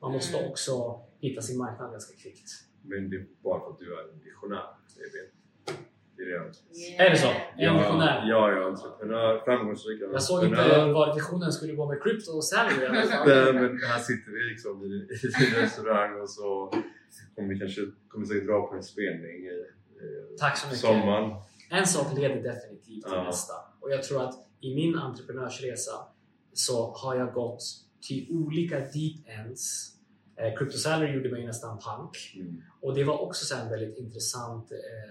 Man måste Mm. också hitta sin marknad ganska kvickt. Men det är bara för att du är en visionär. Det är det. Det är det. yeah. Är det så? Är jag visionär? Ja, jag är entreprenör. Framgångsrik Jag såg inte var visionen skulle gå med crypto och salary. <laughs> Nej, men här sitter vi liksom i, i din restaurang och så kommer vi kanske kommer säkert dra på en spelning i, i Tack så mycket. sommaren. En sak leder definitivt till Ja. nästa. Och jag tror att i min entreprenörsresa så har jag gått till olika deep ends. Eh, Crypto Salary gjorde mig nästan pank. Mm. Och det var också så en väldigt intressant eh,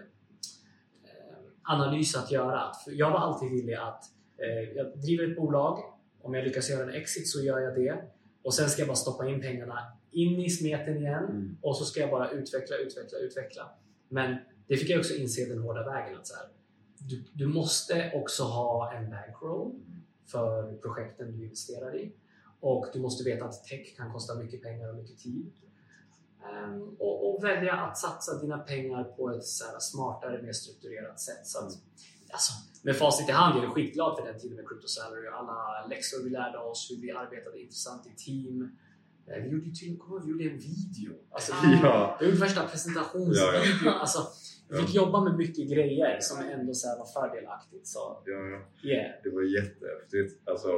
eh, analys att göra. För jag var alltid villig att eh, jag driver ett bolag. Om jag lyckas göra en exit så gör jag det. Och sen ska jag bara stoppa in pengarna in i smeten igen. Mm. Och så ska jag bara utveckla, utveckla, utveckla. Men det fick jag också inse den hårda vägen. att så här, du, du måste också ha en bankroll för projekten du investerar i. Och du måste veta att tech kan kosta mycket pengar och mycket tid. Ehm, och, och välja att satsa dina pengar på ett så här smartare, mer strukturerat sätt. Så att, alltså, med facit i hand är jag skitglad för den tiden med Crypto Salary och alla läxor vi lärde oss, hur vi arbetade intressant i team. Eh, Vi gjorde till vi gjorde en video. Alltså, vi, <laughs> Ja, vi gjorde värsta presentationsvideo. <laughs> Alltså, vi fick jobba med mycket grejer som ändå så var fördelaktigt. Så ja, ja. yeah. Det var jättehäftigt. Alltså,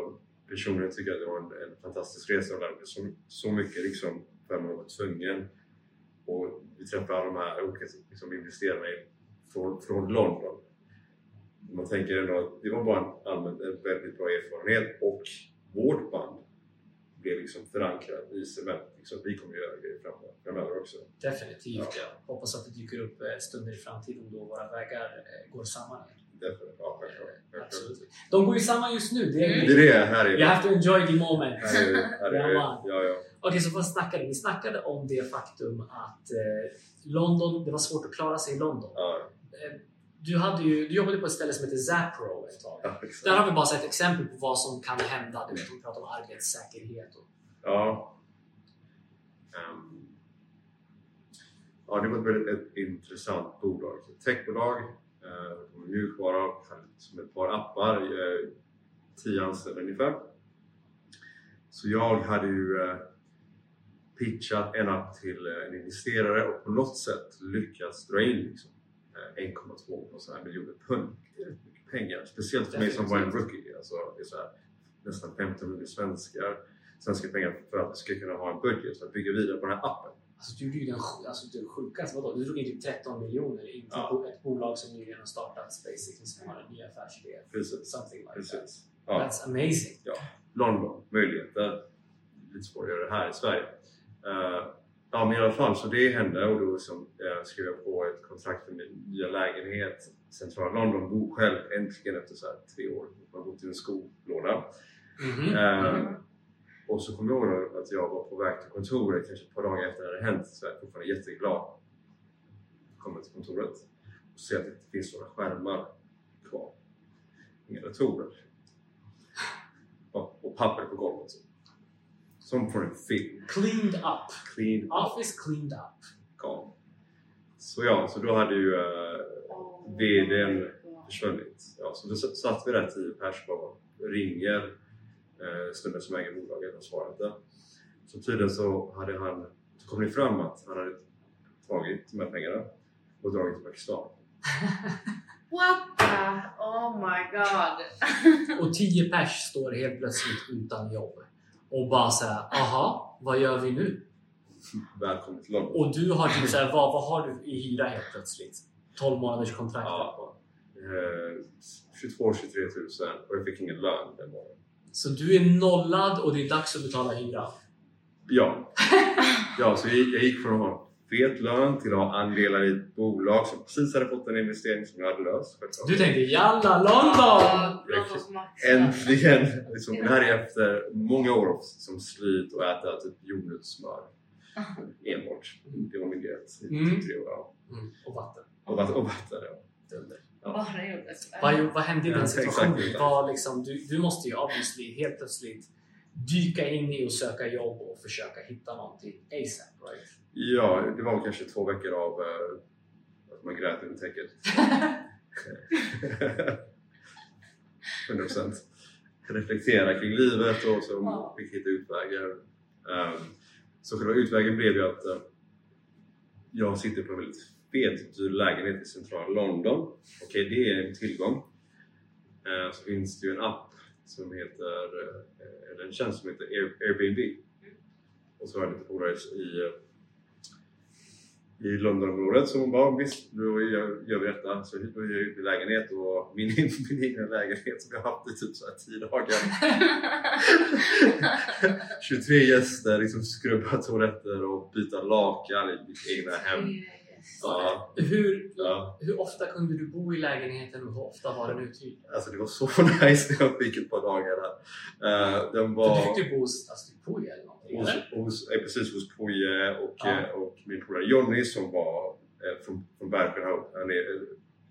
personligen tycker jag att det var en, en fantastisk resa och lärde så, så mycket liksom, för man var tvungen. Och vi träffade de här olika liksom, investerarna i- från, från London. Man tänker ändå att det var bara en allmänt en väldigt bra erfarenhet och vårt band blev liksom förankrat i cement. Liksom, vi kommer göra grejer framöver, också. Definitivt. Ja. Jag hoppas att det dyker upp eh, stunder i framtiden då våra vägar eh, går samman. igen. Ja, självklart. Absolut. De går ju samman just nu. Det är, Mm. Det är det, här är You have to enjoy the moment. Här är det. Här är det. <laughs> Ja, Ja, ja. Okej, så vad snackade vi? Vi snackade om det faktum att eh, London, det var svårt att klara sig i London. ja, Eh, du, hade ju, du jobbade på ett ställe som heter Zapro ett tag. ja. Där har vi bara sett exempel på vad som kan hända. Du vet, de pratar om arbetssäkerhet. Och, Ja. Ehm, ja, det var ett väldigt ett intressant bolag. Ett techbolag, eh, mjukvara, som ett par appar, eh, tio anställda ungefär. Så jag hade ju eh, pitchat en app till eh, en investerare och på något sätt lyckats dra in liksom, 1,2 miljoner pund. pengar. Speciellt för mig som var en rookie. Alltså, det är så här, nästan 1500 svenskar, svenska pengar för att vi ska kunna ha en budget för att bygga vidare på den här appen. Alltså, du gjorde ju den, alltså, den sjukaste, vadå? Du drog in typ 13 miljoner in till Ja. ett bolag som nyligen har startats basically, som har en ny affärsidé. Precis. Something like that. Precis. Ja. That's amazing. London, möjligheter. Lite svårt att göra det här i Sverige. Eh, ja men i alla fall, så det hände och då liksom, uh, skrev jag på ett kontrakt för min nya lägenhet i centrala London. Bor själv äntligen efter så här tre år. Jag har bott i en skolåda. Mhm. Eh, Och så kommer jag ihåg att jag var på väg till kontoret kanske ett par dagar efter det hade hänt. Så jag är fortfarande jätteglad. Kommer till kontoret och ser att det inte finns några skärmar kvar. Inga datorer. Och, och papper på golvet. Som från en film. Cleaned up. Clean Office cleaned up. gone. Så ja, så då hade ju uh, Oh VD:n God. försvunnit. Ja, så då satt vi där tio pers bara ringer eh, snubben som äger bolaget och svarar inte. Så tydligen så hade han, så kom det fram att han hade tagit de här pengarna och dragit till Pakistan. <laughs> What the? Oh my god. Och 10 pers står helt plötsligt utan jobb. Och bara såhär, aha, vad gör vi nu? Välkommen till London. Och du har typ såhär, vad, vad har du i hyra helt plötsligt? 12 månaders kontrakt Ja. på. Eh, 22-23 tusen och jag fick ingen lön den morgonen. Så du är nollad och det är dags att betala hyra. Ja, ja så jag, jag gick från fet lön till att ha andelar i ett bolag som precis hade fått en investering som jag hade löst. självklart. Du tänkte jalla London! Äntligen! Liksom, det här är efter många år som slit och äta typ jordnötssmör enbart. Det var min diet i Mm. typ tre år. Ja. Mm, och vatten. Och vatten. Och vatten ja. Så. Vad, vad hände i Ja, den situationen? Vad liksom, du, du måste ju obviously helt plötsligt dyka in i och söka jobb och försöka hitta någonting ASAP, right? Ja, det var kanske två veckor av eh, att man grät under täcket. 100% reflektera kring livet och så Ja. fick hitta utvägar. Um, så själva utvägen blev ju att eh, jag sitter på en väldigt fet dyr lägenhet i centrala London. Okej, det är en tillgång. Eh, så finns det ju en app som heter, eh, eller en tjänst som heter Air, Airbnb. Och så har jag lite polare i, i Londonområdet som bara visst, då gör, gör vi detta. Så då hyr jag ut min lägenhet och min, <laughs> min egen lägenhet som jag har haft i typ så här 10 dagar. <laughs> 23 gäster, liksom skrubba toaletter och byta lakan i mitt egna hem. Ja, Hur, ja. hur ofta kunde du bo i lägenheten och hur ofta var den uthyrd? Alltså det var så <laughs> nice när jag fick ett par dagar där. Eh, den var... Du fick ju bo hos alltså, på eller någonting, hos, eller? Hos, eh, precis hos Poje och, Ja. eh, och min polare Jonny som var eh, från, från Bergenhout. Han är eh,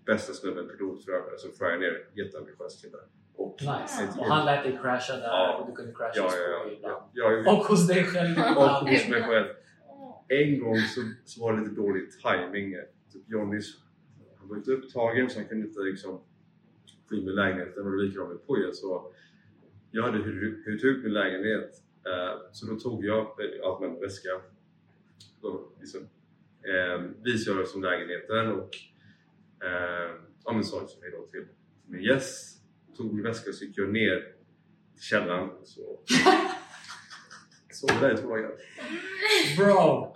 bästa snubben, pilot för övrigt, så Ryanair. Jätteambitiös kille. Och, Nice. ett- Och han lät dig crasha där Ja. och du kunde crasha ja, ja, ja, ja, Och hos dig själv <laughs> och hos mig själv. En gång så, så var det lite dålig timing. Typ Jonnys, han var inte upptagen så han kunde inte liksom få in mig i lägenheten och likadant med Poje. Så jag hade hyrt ut min lägenhet så då tog jag eh, allt med en väska. Då, liksom, eh, visade jag som lägenheten och eh, ja, men sa liksom hejdå till min gäst. Tog min väska och så gick jag ner till källaren och så <laughs> sov där i två dagar. Bro!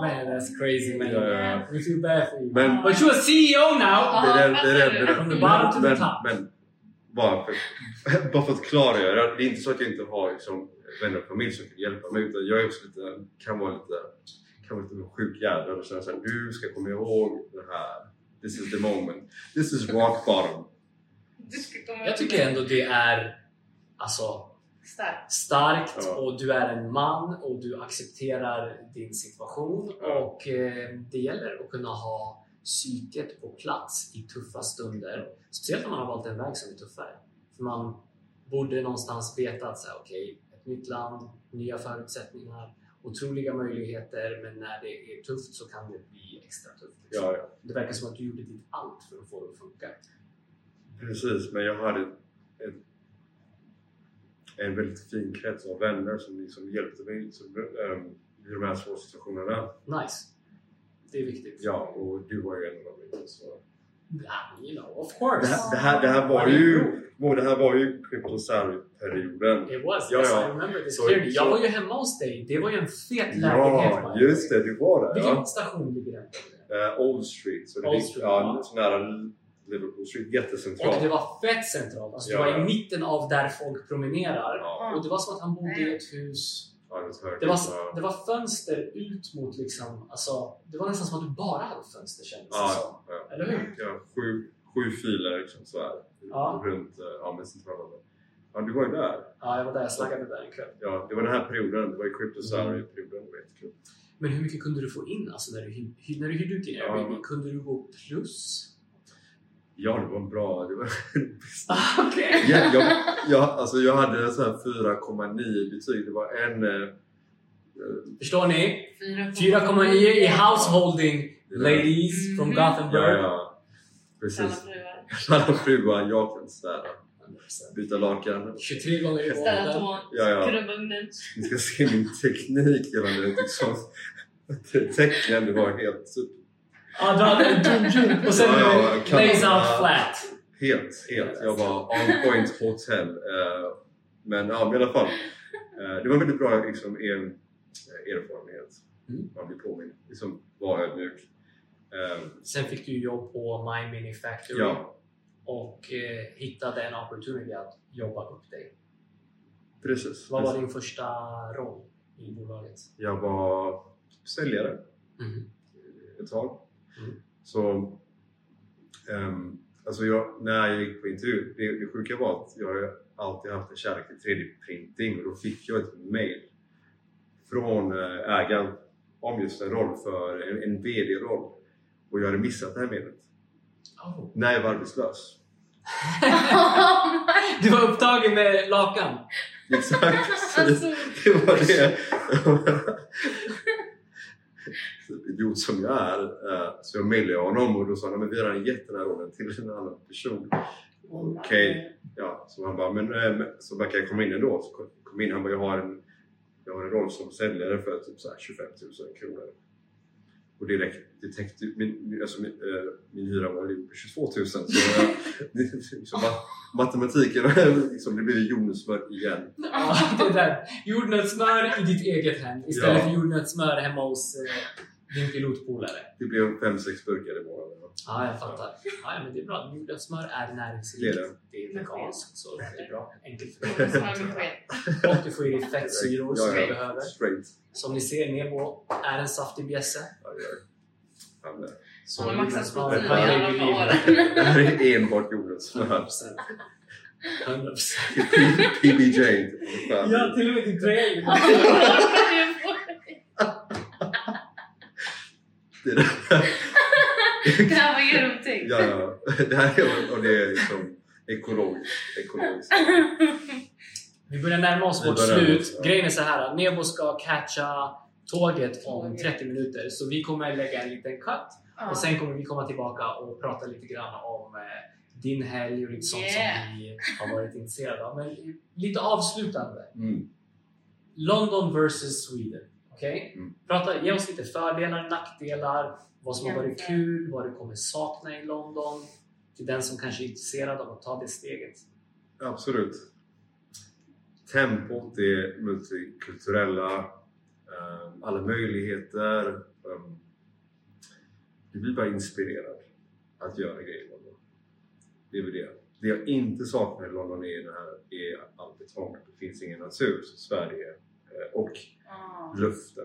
Man, that's crazy man. Ja. We feel bad for you. Men- But you're a CEO now! Det är det, det, är det, det, är From the bottom to the men, top. men bara för, <laughs> bara för att klargöra, det är inte så att jag inte har liksom, vänner och familj som kan hjälpa mig utan jag är också lite, kan vara lite, kan vara lite sjuk jävel och säga såhär, du ska komma ihåg det här. This is the moment. This is rock bottom. Jag tycker ändå det är alltså Starkt. starkt Ja. och du är en man och du accepterar din situation Ja. och eh, det gäller att kunna ha psyket på plats i tuffa stunder. Speciellt om man har valt en väg som är tuffare. För man borde någonstans veta att så okej, ett nytt land, nya förutsättningar, otroliga möjligheter men när det är tufft så kan det bli extra tufft. liksom. Ja, ja. Det verkar som att du gjorde ditt allt för att få det att funka. Precis, men jag hade en, en väldigt fin krets av vänner som liksom hjälpte mig som, um, i de här svåra situationerna. Nice. Det är viktigt. Ja, och du var ju en av dem. Så Yeah, you know, of Det course. här, det här, det här var ju Mo, det här var ju Crypto Salary-perioden. It was. Ja, yes, ja. I remember this Så- clearly. Jag var ju hemma hos dig. Det var ju en fet lägenhet. Ja, just det. Du var där. Vilken Ja. station ligger den på? Eh, Old Street. Så det Old Street, ja, ja. nära Liverpool Street. Jättecentralt. Och det var fett centralt. Alltså, Ja, det var i mitten av där folk promenerar. Ja, Och det var som att han bodde i ett hus. Det var, Ja. det var fönster ut mot liksom, alltså, det var nästan som att du bara hade fönster kändes det som. Ja, ja. Eller hur? ja, sju, sju filer liksom så här. Ja. Runt eh, ja, men centrala. Ja, du var ju där. Ja, jag var där, jag slaggade där en kväll. Ja, det var den här perioden. Det var ju Crypto Mm. Salary-perioden. Det var jättekul. Men hur mycket kunde du få in alltså, när, du, när du hyrde ut din Ja. Airbnb? Kunde du gå plus? Ja, det var bra. Det var <laughs> Ah, Okej! Ja, jag, jag, alltså jag hade en sån här 4,9 betyg. Det var en... Eh, eh, Förstår ni? 4,9 4,9 i householding ladies Mm. from ja, Gothenburg. ja. Alla Precis. Alla fruar, jag kan städa. Byta lakan. 23 gånger i månaden. Ja, ja. Ni ska se min teknik gällande liksom, <laughs> tecken. Det var helt super. Ja, du hade och sen Ja, ja, lays out flat. Helt, helt. Jag var on point hotel. Eh, men ja, i alla fall. Eh, det var en väldigt bra liksom, er, erfarenhet. Mm. Man blir påmind. Liksom, var ödmjuk. Eh, Sen fick du jobb på My Mini Factory ja, och eh, hittade en opportunity att jobba upp dig. precis. Vad var din första roll i bolaget? Jag var säljare Mm. ett tag. Mm. Så ehm, alltså jag, när jag gick på intervju, det, det sjuka var att jag alltid haft en kärlek till 3D-printing och då fick jag ett mail från eh, ägaren om just en roll för en, en VD-roll och jag hade missat det här mejlet Oh. när jag var arbetslös. <laughs> Du var upptagen med lakan? Exakt! <laughs> Alltså, det var det! <laughs> Idiot som jag är. eh, Så jag mejlade honom och då sa han att vi har redan gett den här rollen till en annan person. Okej. Ja, så han bara, men eh, men- så verkar jag komma in ändå. Så kom- in, han bara, jag har en, jag har en roll som säljare för typ så här 25 000 kronor. Och det, räckte, det täckte min, alltså min, eh, min hyra var ju 22 000 så eh, <laughs> det, liksom, ma- matematiken, liksom, det blev jordnötssmör igen. Ja, det där. Jordnötssmör i ditt eget hem istället Ja. för jordnötssmör hemma hos eh, din pilotpolare. Det blev 5-6 burkar i månaden. Ja, jag fattar. Ja, men det är bra. Jordnötssmör är näringsrikt. Det är det. Det är veganskt, så det är bra. Enkelt för. Och du får i dig fettsyror som du behöver. Straight. Som ni ser, Nebo är en saftig bjässe. Så Han har maxat jordnötssmör protein hör i alla. Det är enbart jordnötssmör. 100%. 100%. PBJ. Ja, till och med din tröja <laughs> är ju- Det är <laughs> det. Det här var genomtänkt. Ja, ja. Det här är, och det är liksom ekologiskt. ekologiskt. Vi börjar närma oss Vi vårt slut. oss, ja. Grejen är så här. Nebo ska catcha tåget om 30 minuter. Så vi kommer lägga en liten cut. Ja. Och sen kommer vi komma tillbaka och prata lite grann om eh, din helg och lite sånt Yeah. som vi har varit intresserade av. Men lite avslutande. Mm. London versus Sweden. Okej? Mm. Prata, ge oss lite fördelar, nackdelar, vad som har varit kul, vad du kommer sakna i London. Till den som kanske är intresserad av att ta det steget. Absolut. Tempot, det multikulturella, ehm, alla möjligheter. ehm, Du blir bara inspirerad att göra grejer i London. Det är väl det. Det jag inte saknar i London är, det här, är all betong. Det finns ingen natur som Sverige. Eh, Och Ja. luften.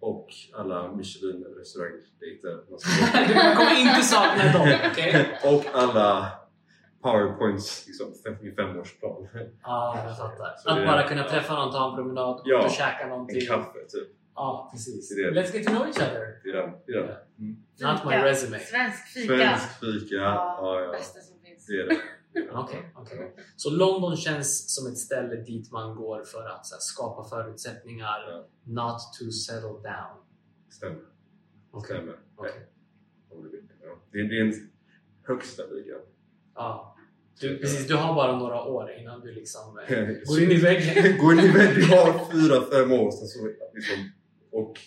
Och alla på. <laughs> Du kommer inte sakna dem, okej? Och alla powerpoints liksom, fem- i femårsplan. Ja, jag fattar. Så Att det- bara kunna ja. träffa någon, ta en promenad, Ja. och käka En någonting. kaffe typ. Ja, precis. Det det. Let's get to know each other. Det är den. Det är den. Mm. Not my resume. Svensk fika. Svensk fika. Ja, ja. Bästa som finns. Det är det. Okej, okej. Så London känns som ett ställe dit man går för att här, skapa förutsättningar, Ja. not to settle down. Stämmer. Okej. Stämmer. okej. Om du vill. Ja. Det, är, en högsta liga. Ja. Du, precis, du har bara några år innan du liksom eh, <laughs> går in i väggen. Gå in i väggen. Du har fyra, fem år. Sen så, liksom, och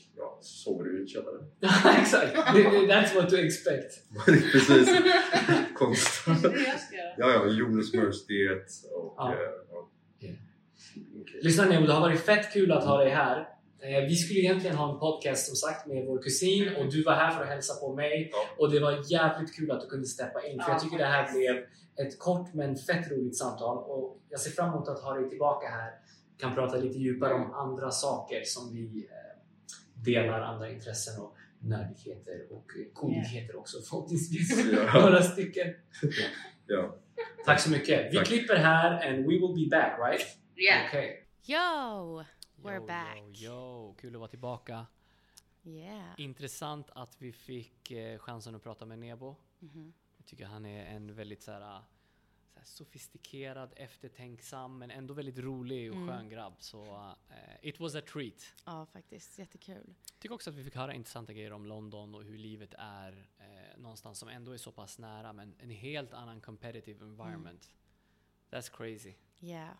sover du i en källare. <laughs> Exakt! That's what to expect. <laughs> Precis. <laughs> Konst. Det är det jag ska göra. Ja, ja, jordnötssmörsdiet och... Ja. eh, ja. Ja. Okej. Lyssna Nemo, det har varit fett kul att ha dig här. Eh, Vi skulle egentligen ha en podcast som sagt med vår kusin och du var här för att hälsa på mig. Ja. Och det var jävligt kul att du kunde steppa in för Ja, jag tycker det här blev ett kort men fett roligt samtal och jag ser fram emot att ha dig tillbaka här. Kan prata lite djupare om andra saker som vi eh, delar, andra intressen och nördigheter och coolheter också förhoppningsvis. <laughs> <laughs> Några stycken. Ja. Tack så mycket. Vi Tack. klipper här and we will be back right? Yeah. Okej. Yo! We're Yo, back. Yo, yo. Kul att vara tillbaka. Yeah. Intressant att vi fick eh, chansen att prata med Nebo. Mhm. Jag tycker han är en väldigt så här sofistikerad, eftertänksam men ändå väldigt rolig och Mm. skön grabb. Så eh, it was a treat. Ja, faktiskt. Jättekul. Tycker också att vi fick höra intressanta grejer om London och hur livet är eh, någonstans som ändå är så pass nära men en helt annan competitive environment. That's crazy. Yeah.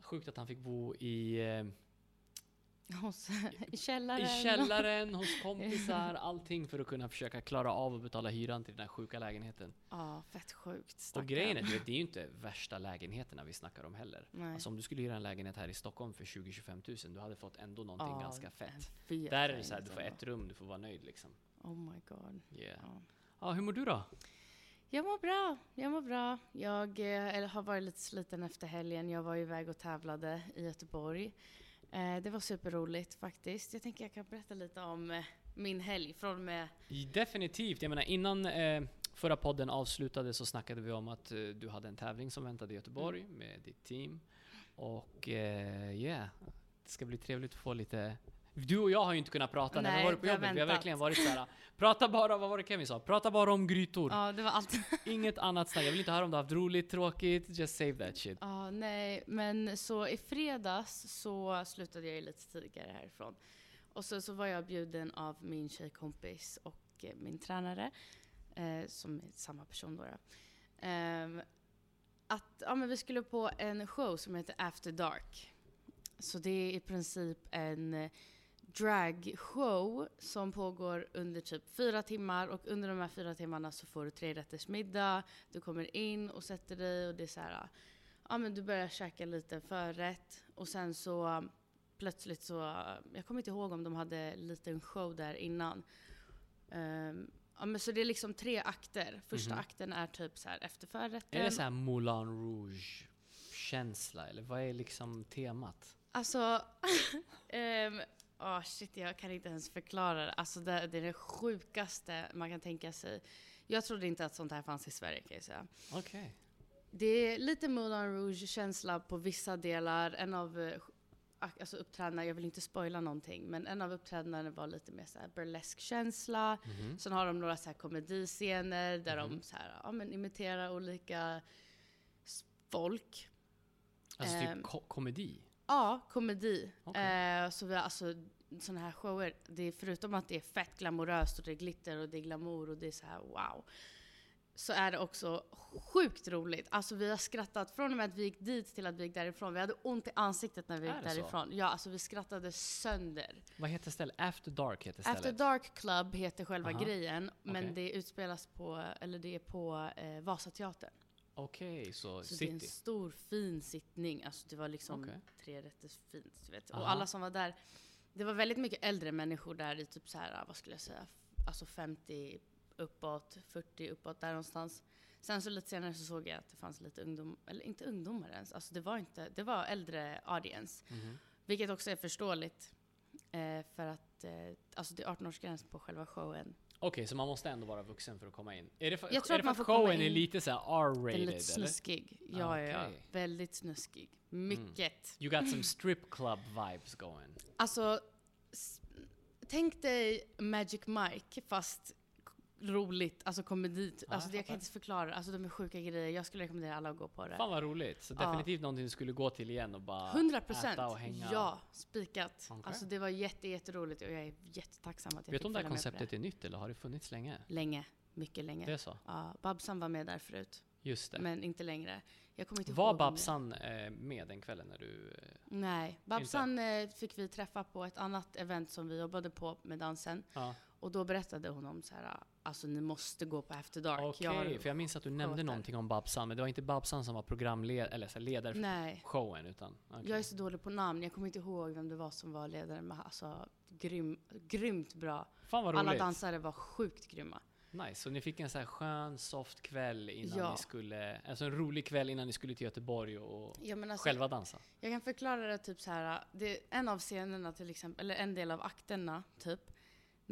Sjukt att han fick bo i eh, Hos, I källaren. I källaren, hos <laughs> kompisar, allting för att kunna försöka klara av att betala hyran till den här sjuka lägenheten. Ja, fett sjukt. Och stackarn. grejen är, vet, det är ju <laughs> inte värsta lägenheterna vi snackar om heller. Nej. Alltså om du skulle hyra en lägenhet här i Stockholm för 20-25 000, du hade fått ändå någonting Ja, ganska fett. fet Där är det så här, du får ett rum, du får vara nöjd liksom. Oh my god. Yeah. Ja. Ja, hur mår du då? Jag mår bra. Jag mår bra. Jag eh, eller har varit lite sliten efter helgen. Jag var iväg och tävlade i Göteborg. Eh, det var superroligt faktiskt. Jag tänker jag kan berätta lite om eh, min helg från med Definitivt. Jag menar innan eh, förra podden avslutade så snackade vi om att du hade en tävling som väntade i Göteborg med ditt team. Och eh, yeah, det ska bli trevligt att få lite du och jag har ju inte kunnat prata när vi Nej, har varit på vi har jobbet. Vi har verkligen varit såhär, prata bara, vad var det Kevin sa? Prata bara om grytor. Ja, det var allt. <laughs> Inget annat snack. Jag vill inte höra om du har haft roligt, tråkigt, just save that shit. Ja, nej, men så i fredags så slutade jag ju lite tidigare härifrån. Och så, så var jag bjuden av min tjejkompis och eh, min tränare, eh, som är samma person då. då. Ehm, att ja, men vi skulle på en show som heter After Dark. Så det är i princip en eh, dragshow som pågår under typ fyra timmar och under de här fyra timmarna så får du tre rätters middag. Du kommer in och sätter dig och det är så här, ja men du börjar käka lite förrätt och sen så um, plötsligt så, jag kommer inte ihåg om de hade en liten show där innan. Ehm, ja men så det är liksom tre akter. Första Mhm. akten är typ så här efter förrätten. Är det såhär Moulin Rouge känsla eller vad är liksom temat? Alltså, <laughs> ehm, åh shit jag kan inte ens förklara det. Alltså det, det är det sjukaste man kan tänka sig. Jag trodde inte att sånt här fanns i Sverige kan jag säga. Okej. Det är lite Moulin Rouge-känsla på vissa delar. En av eh, alltså uppträdarna, jag vill inte spoila någonting, men en av uppträdarna var lite mer så burlesk-känsla. Mhm. Sen har de några så här komediscener där Mhm. de så här, ja, men imiterar olika folk. Alltså Ehm, typ ko- komedi? Ja, komedi. Okej. Eh, så vi har alltså sådana här shower, det är förutom att det är fett glamoröst och det är glitter och det är glamour och det är så här wow. Så är det också sjukt roligt. Alltså vi har skrattat från och med att vi gick dit till att vi gick därifrån. Vi hade ont i ansiktet när vi Är gick det så? därifrån. Ja, alltså vi skrattade sönder. Vad heter stället? After Dark heter stället? After Dark Club heter själva Aha, grejen, men okej. det utspelas på, eller det är på eh, Vasateatern. Okej, så, Så det är en city. stor fin sittning. Alltså det var liksom Okej. tre rätters fint. Du vet. Aha. Och alla som var där, det var väldigt mycket äldre människor där i typ så här, vad skulle jag säga, alltså 50 uppåt, 40 uppåt där någonstans. Sen så lite senare så såg jag att det fanns lite ungdom, eller inte ungdomar ens, alltså det var inte, det var äldre audience. Mhm. Vilket också är förståeligt. Eh, för att, eh, alltså det är 18-årsgräns på själva showen. Okej, så man måste ändå vara vuxen för att komma in? Är det för, Jag tror är att det för att showen är lite såhär Den är R-rated lite eller? snuskig. Ja, ja, ja. Okej. Väldigt snuskig. Mycket. You got some strip club vibes going. Alltså, tänk dig Magic Mike fast roligt, alltså komedi. Ja, alltså det, jag jag kan inte förklara, alltså de är sjuka grejer. Jag skulle rekommendera alla att gå på det. Fan vad roligt. Så Ja. definitivt någonting du skulle gå till igen och bara 100 procent! äta och hänga. Ja, spikat. Okej. Alltså det var jätte, jätteroligt och jag är jättetacksam att jag Vet du om det här konceptet är nytt eller har det funnits länge? Länge, mycket länge. Det är så? Ja, Babsan var med där förut. Just det. men inte längre. Jag kommer inte Var ihåg det- Babsan eh, med den kvällen när du... Eh, Nej, Babsan eh, fick vi träffa på ett annat event som vi jobbade på med dansen. ja, Och då berättade hon om så här, alltså ni måste gå på After Dark. okej. Har- För jag minns att du nämnde där. någonting om Babsan, men det var inte Babsan som var programledare, eller så ledare för Nej, showen, utan... okej. jag är så dålig på namn. Jag kommer inte ihåg vem det var som var ledare. Men alltså, grym, grymt bra. Fan vad Alla dansare var sjukt grymma. Nice, så ni fick en så här skön, soft kväll innan Ja. ni skulle... Alltså en rolig kväll innan ni skulle till Göteborg och Ja, alltså, själva dansa. Jag kan förklara det typ så här. Det en av scenerna till exempel, eller en del av akterna typ.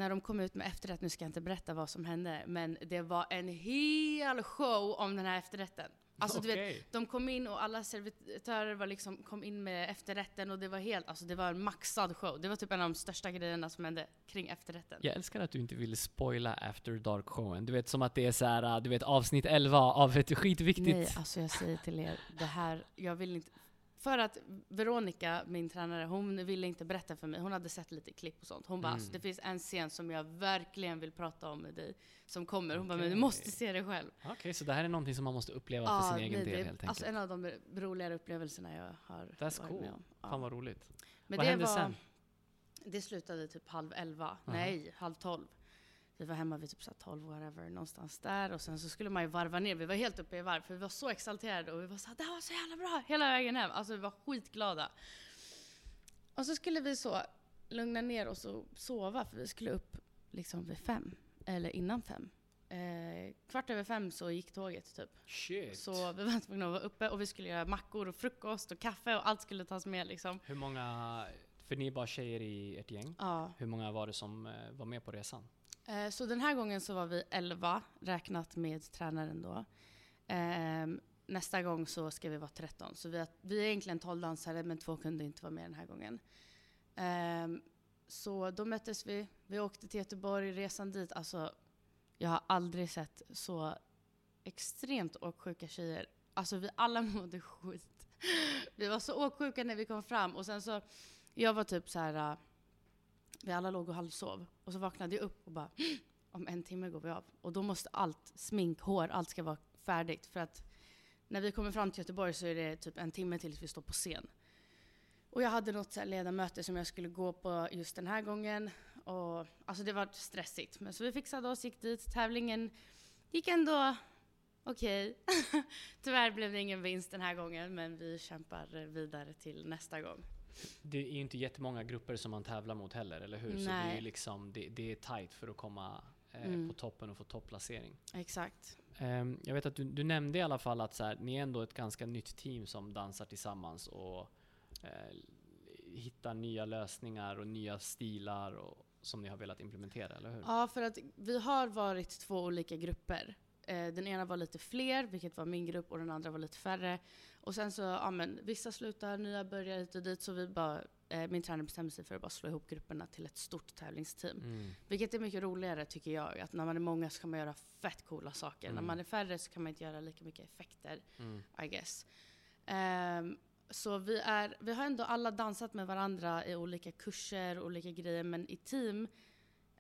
När de kom ut med efterrätt, nu ska jag inte berätta vad som hände, men det var en hel show om den här efterrätten. Alltså du vet, de kom in och alla servitörer var liksom, kom in med efterrätten och det var helt, alltså det var en maxad show. Det var typ en av de största grejerna som hände kring efterrätten. Jag älskar att du inte vill spoila After Dark-showen. Du vet som att det är så här, du vet avsnitt 11 av ett skitviktigt... Nej, alltså jag säger till er, det här, jag vill inte... För att Veronica, min tränare, hon ville inte berätta för mig. Hon hade sett lite klipp och sånt. Hon bara, Mm. alltså, det finns en scen som jag verkligen vill prata om med dig, som kommer. Hon bara, men du måste se det själv. Okej, så det här är någonting som man måste uppleva för sin egen nej, del det, helt alltså enkelt. en av de roligare upplevelserna jag har That's varit cool. med om. Ja. Fan vad roligt. Men vad det hände var, sen? Det slutade typ halv elva. Nej, halv tolv. Vi var hemma vid typ så här 12, whatever, någonstans där. Och sen så skulle man ju varva ner. Vi var helt uppe i varv, för vi var så exalterade och vi var så här, det här var så jävla bra hela vägen hem. Alltså vi var skitglada. Och så skulle vi så lugna ner oss och sova, för vi skulle upp liksom vid fem. Eller innan fem. Eh, kvart över fem så gick tåget typ. Shit. Så vi var tvungna att vara uppe och vi skulle göra mackor och frukost och kaffe och allt skulle tas med liksom. Hur många, för ni är bara tjejer i ert gäng. Ja. Hur många var det som eh, var med på resan? Eh, så den här gången så var vi 11, räknat med tränaren då. Ehm, nästa gång så ska vi vara 13. Så vi, har, vi är egentligen 12 dansare, men två kunde inte vara med den här gången. Ehm, så då möttes vi. Vi åkte till Göteborg, resan dit. Alltså, jag har aldrig sett så extremt åksjuka tjejer. Alltså vi alla <laughs> mådde skit. Vi var så åksjuka när vi kom fram. Och sen så, jag var typ så här vi alla låg och halvsov. Och så vaknade jag upp och bara, om en timme går vi av. Och då måste allt, smink, hår, allt ska vara färdigt. För att när vi kommer fram till Göteborg så är det typ en timme tills vi står på scen. Och jag hade något så här som jag skulle gå på just den här gången. Och, alltså det var stressigt. Men så vi fixade oss, gick dit. Tävlingen gick ändå okej. <laughs> Tyvärr blev det ingen vinst den här gången, men vi kämpar vidare till nästa gång. Det är ju inte jättemånga grupper som man tävlar mot heller, eller hur? Så det är Nej. liksom, det, det är tight för att komma eh, Mm. på toppen och få topplacering. Exakt. Ehm, jag vet att du, du nämnde i alla fall att så här, ni är ändå ett ganska nytt team som dansar tillsammans och eh, hittar nya lösningar och nya stilar och, som ni har velat implementera, eller hur? Ja, för att vi har varit två olika grupper. Eh, Den ena var lite fler, vilket var min grupp, och den andra var lite färre. Och sen så, ja men vissa slutar, nya börjar hit och dit, så vi bara, eh, min tränare bestämde sig för att bara slå ihop grupperna till ett stort tävlingsteam. Mm. Vilket är mycket roligare tycker jag, att när man är många så kan man göra fett coola saker. När Mm. man är färre så kan man inte göra lika mycket effekter, Mm. I guess. Ehm, så vi, är, vi har ändå alla dansat med varandra i olika kurser, olika grejer, men i team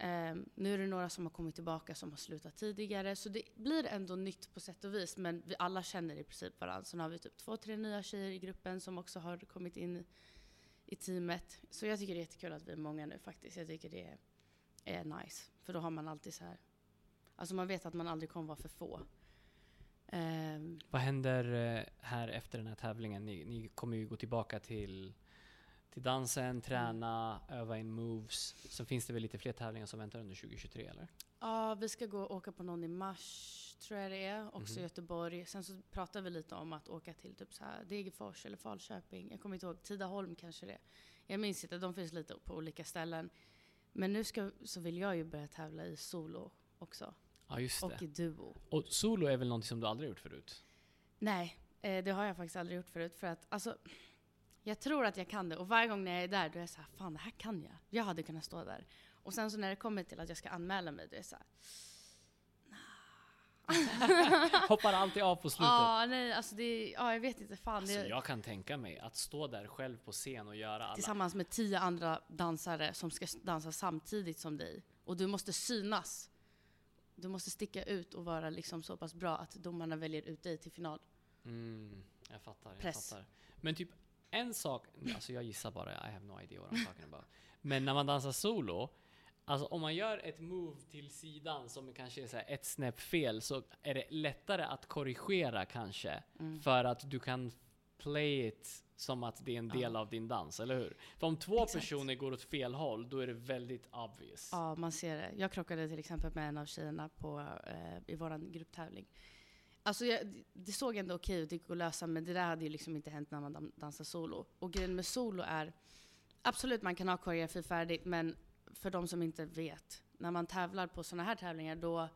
ehm, nu är det några som har kommit tillbaka som har slutat tidigare, så det blir ändå nytt på sätt och vis, men vi alla känner i princip varandra. Sen har vi typ två, tre nya tjejer i gruppen som också har kommit in i teamet. Så jag tycker det är jättekul att vi är många nu faktiskt. Jag tycker det är, är nice, för då har man alltid så här, alltså man vet att man aldrig kommer vara för få. Ehm, Vad händer eh, här efter den här tävlingen? Ni, ni kommer ju gå tillbaka till, till dansen, träna, öva in moves. Sen finns det väl lite fler tävlingar som väntar under 2023, eller? Ja, vi ska gå och åka på någon i mars, tror jag det är. Också Mhm. Göteborg. Sen så pratar vi lite om att åka till typ så här Degerfors eller Falköping. Jag kommer inte ihåg. Tidaholm kanske det. Jag minns inte, de finns lite på olika ställen. Men nu ska, så vill jag ju börja tävla i solo också. Ja, just Och det. i duo. Och solo är väl någonting som du aldrig gjort förut? Nej, eh, det har jag faktiskt aldrig gjort förut. För att alltså, jag tror att jag kan det. Och varje gång när jag är där, då är jag så här, fan det här kan jag. Jag hade kunnat stå där. Och sen så när det kommer till att jag ska anmäla mig, då är jag så här, <laughs> <laughs> Hoppar alltid av på slutet. Ja, nej, alltså det, ja, jag vet inte, fan. Alltså, det, jag kan tänka mig att stå där själv på scen och göra alla... tillsammans med tio andra dansare som ska dansa samtidigt som dig. Och du måste synas. Du måste sticka ut och vara liksom så pass bra att domarna väljer ut dig till final. Mm, jag fattar. Jag Press. fattar. Men typ en sak, alltså jag gissar bara, I have no idea what I'm talking about. Men när man dansar solo, alltså om man gör ett move till sidan som kanske är så ett snäpp fel så är det lättare att korrigera kanske. Mm. För att du kan play it som att det är en del av din dans, eller hur? För om två Exakt. personer går åt fel håll, då är det väldigt obvious. Ja, man ser det. Jag krockade till exempel med en av tjejerna på, eh, i vår grupptävling. Alltså jag, det såg ändå okej ut, det gick att lösa, men det där hade ju liksom inte hänt när man dan- dansar solo. Och grejen med solo är, absolut man kan ha koreografi färdigt, men för de som inte vet, när man tävlar på sådana här tävlingar då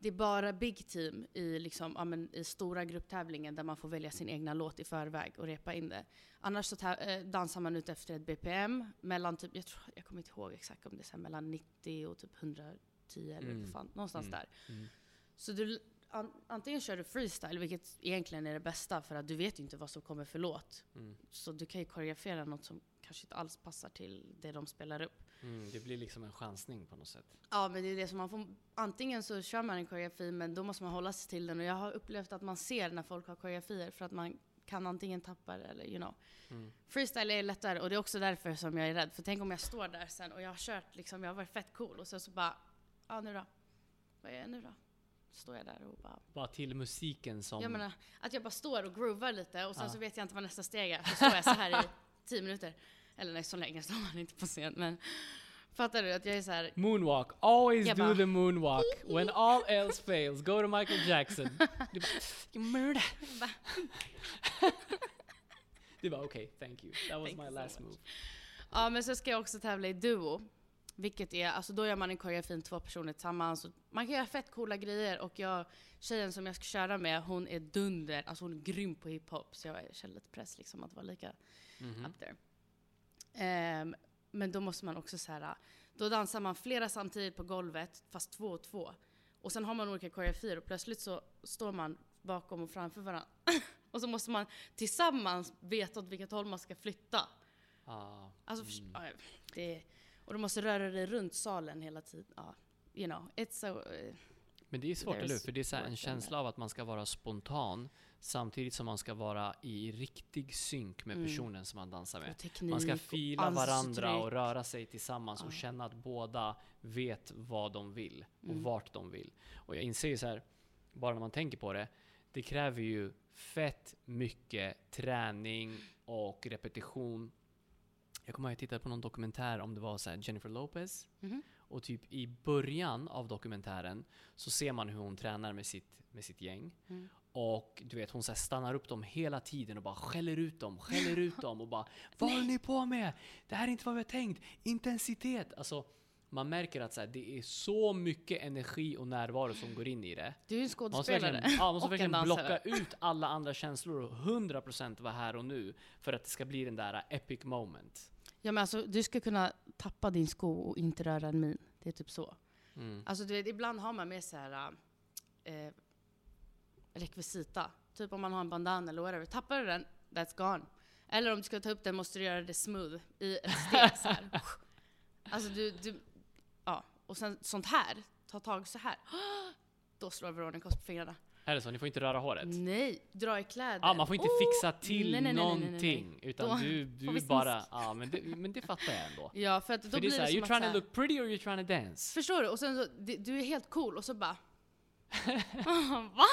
det är bara big team i, liksom, ja, men, i stora grupptävlingen där man får välja sin egna låt i förväg och repa in det. Annars så eh, dansar man ut efter ett BPM mellan typ, jag, tror, jag kommer inte ihåg exakt om det är mellan 90 och typ 110 eller Mm. fan, någonstans Mm. där. Mm. Så du, an, antingen kör du freestyle, vilket egentligen är det bästa för att du vet ju inte vad som kommer för låt. Mm. Så du kan ju koreografera något som kanske inte alls passar till det de spelar upp. Mm, det blir liksom en chansning på något sätt. Ja, men det är det som man får. Antingen så kör man en koreografi, men då måste man hålla sig till den. Och jag har upplevt att man ser när folk har koreografier för att man kan antingen tappa det eller you know. Mm. Freestyle är lättare och det är också därför som jag är rädd. För tänk om jag står där sen och jag har kört liksom, jag har varit fett cool och sen så bara, ja nu då? Vad gör jag nu då? Står jag där och bara, Bara till musiken som... jag menar att jag bara står och groovar lite och sen Ja. så vet jag inte vad nästa steg är. Så står jag så här i <laughs> tio minuter. Eller nej, så länge står man inte på scen. Men fattar du att jag är så här, Moonwalk, always do bara- the moonwalk. When all else fails, go to Michael Jackson. <laughs> Du bara, you murder. <laughs> Du bara, okay, thank you. That was Thank my so last much. move. Ja, men så ska jag också tävla i duo. Vilket är, alltså då gör man en koreografi två personer tillsammans. Man kan göra fett coola grejer och jag, tjejen som jag ska köra med, hon är dunder. Alltså hon är grym på hiphop. Så jag känner lite press liksom att vara lika Mhm. up there. Ehm, men då måste man också så här, då dansar man flera samtidigt på golvet, fast två och två. Och sen har man olika koreografier och plötsligt så står man bakom och framför varandra. <laughs> och så måste man tillsammans veta åt vilket håll man ska flytta. Ah, Alltså, mm. ja, det, och du måste röra dig runt salen hela tiden. Ja, you know, it's so... eh, Men det är svårt, eller hur? För det är så en känsla av att man ska vara spontan samtidigt som man ska vara i riktig synk med Mm. personen som man dansar med. och teknik Man ska och fila varandra ansiktsuttryck. och röra sig tillsammans och Ja. känna att båda vet vad de vill och Mm. vart de vill. Och jag inser ju så här, bara när man tänker på det, det kräver ju fett mycket träning och repetition. Jag kommer ihåg att jag tittade på någon dokumentär om det var så Jennifer Lopez Mhm. och typ i början av dokumentären så ser man hur hon tränar med sitt, med sitt gäng. Mm. Och du vet, hon så stannar upp dem hela tiden och bara skäller ut dem, skäller ut dem och bara Vad håller ni på med? Det här är inte vad vi har tänkt! Intensitet! Alltså, man märker att så här, det är så mycket energi och närvaro som går in i det. Du är en Man måste skådespelare verkligen, ja, man måste <laughs> verkligen blocka ut alla andra känslor och 100% vara här och nu för att det ska bli den där epic moment. Ja, men alltså, du ska kunna tappa din sko och inte röra en min. Det är typ så. Mm. Alltså du vet, ibland har man med så här eh, rekvisita. Typ om man har en bandana eller whatever. Tappar du den, that's gone. Eller om du ska ta upp den måste du göra det smooth i ett steg så här. <laughs> Alltså du, du, ja. Och sen sånt här, ta tag så här. Då slår Veronica oss på fingrarna. Är det så? Ni får inte röra håret? Nej, dra i kläder. Ja, man får inte Oh! fixa till Nej, nej, nej, någonting. Utan Då du, <laughs> du bara... Ja, men det, men det fattar jag ändå. Ja, för att då För det är blir det som you're att trying så to här, look pretty or you're trying to dance. Förstår du? Och sen så, du är helt cool och så bara... <laughs> <laughs> Va?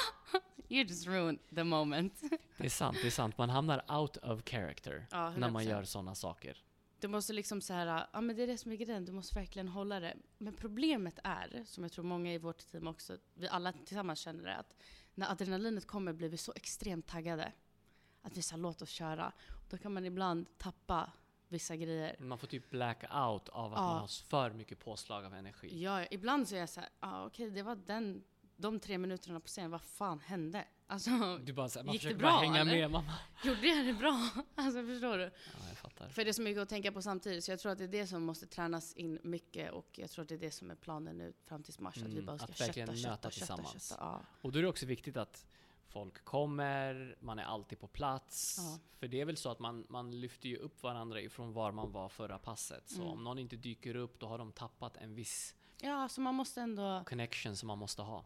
You just ruined the moment. Det är sant, det är sant. Man hamnar out of character Ja, när man 100%. gör sådana saker. Du måste liksom så här, ja men det är det som är grejen, du måste verkligen hålla det. Men problemet är, som jag tror många i vårt team också, vi alla tillsammans känner det, att när adrenalinet kommer blir vi så extremt taggade. Att vi sa låt oss köra. Då kan man ibland tappa vissa grejer. Man får typ black out av att Ja. man har för mycket påslag av energi. Ja, ibland så är jag så här, ja okej det var den, de tre minuterna på scen, vad fan hände? Alltså, Du bara såhär, man Gick det försöker bra, bara hänga eller? med. Bara, gjorde jag det bra? <laughs> Alltså förstår du? ja, jag fattar. För det är så mycket att tänka på samtidigt, så jag tror att det är det som måste tränas in mycket och jag tror att det är det som är planen nu fram till mars, att vi Mm, bara ska att verkligen kötta, kötta, kötta, kötta. Ja. Och då är det också viktigt att folk kommer, man är alltid på plats. Ja. För det är väl så att man, man lyfter ju upp varandra ifrån var man var förra passet. Så Mm. om någon inte dyker upp, då har de tappat en viss Ja, så man måste ändå... connection som man måste ha.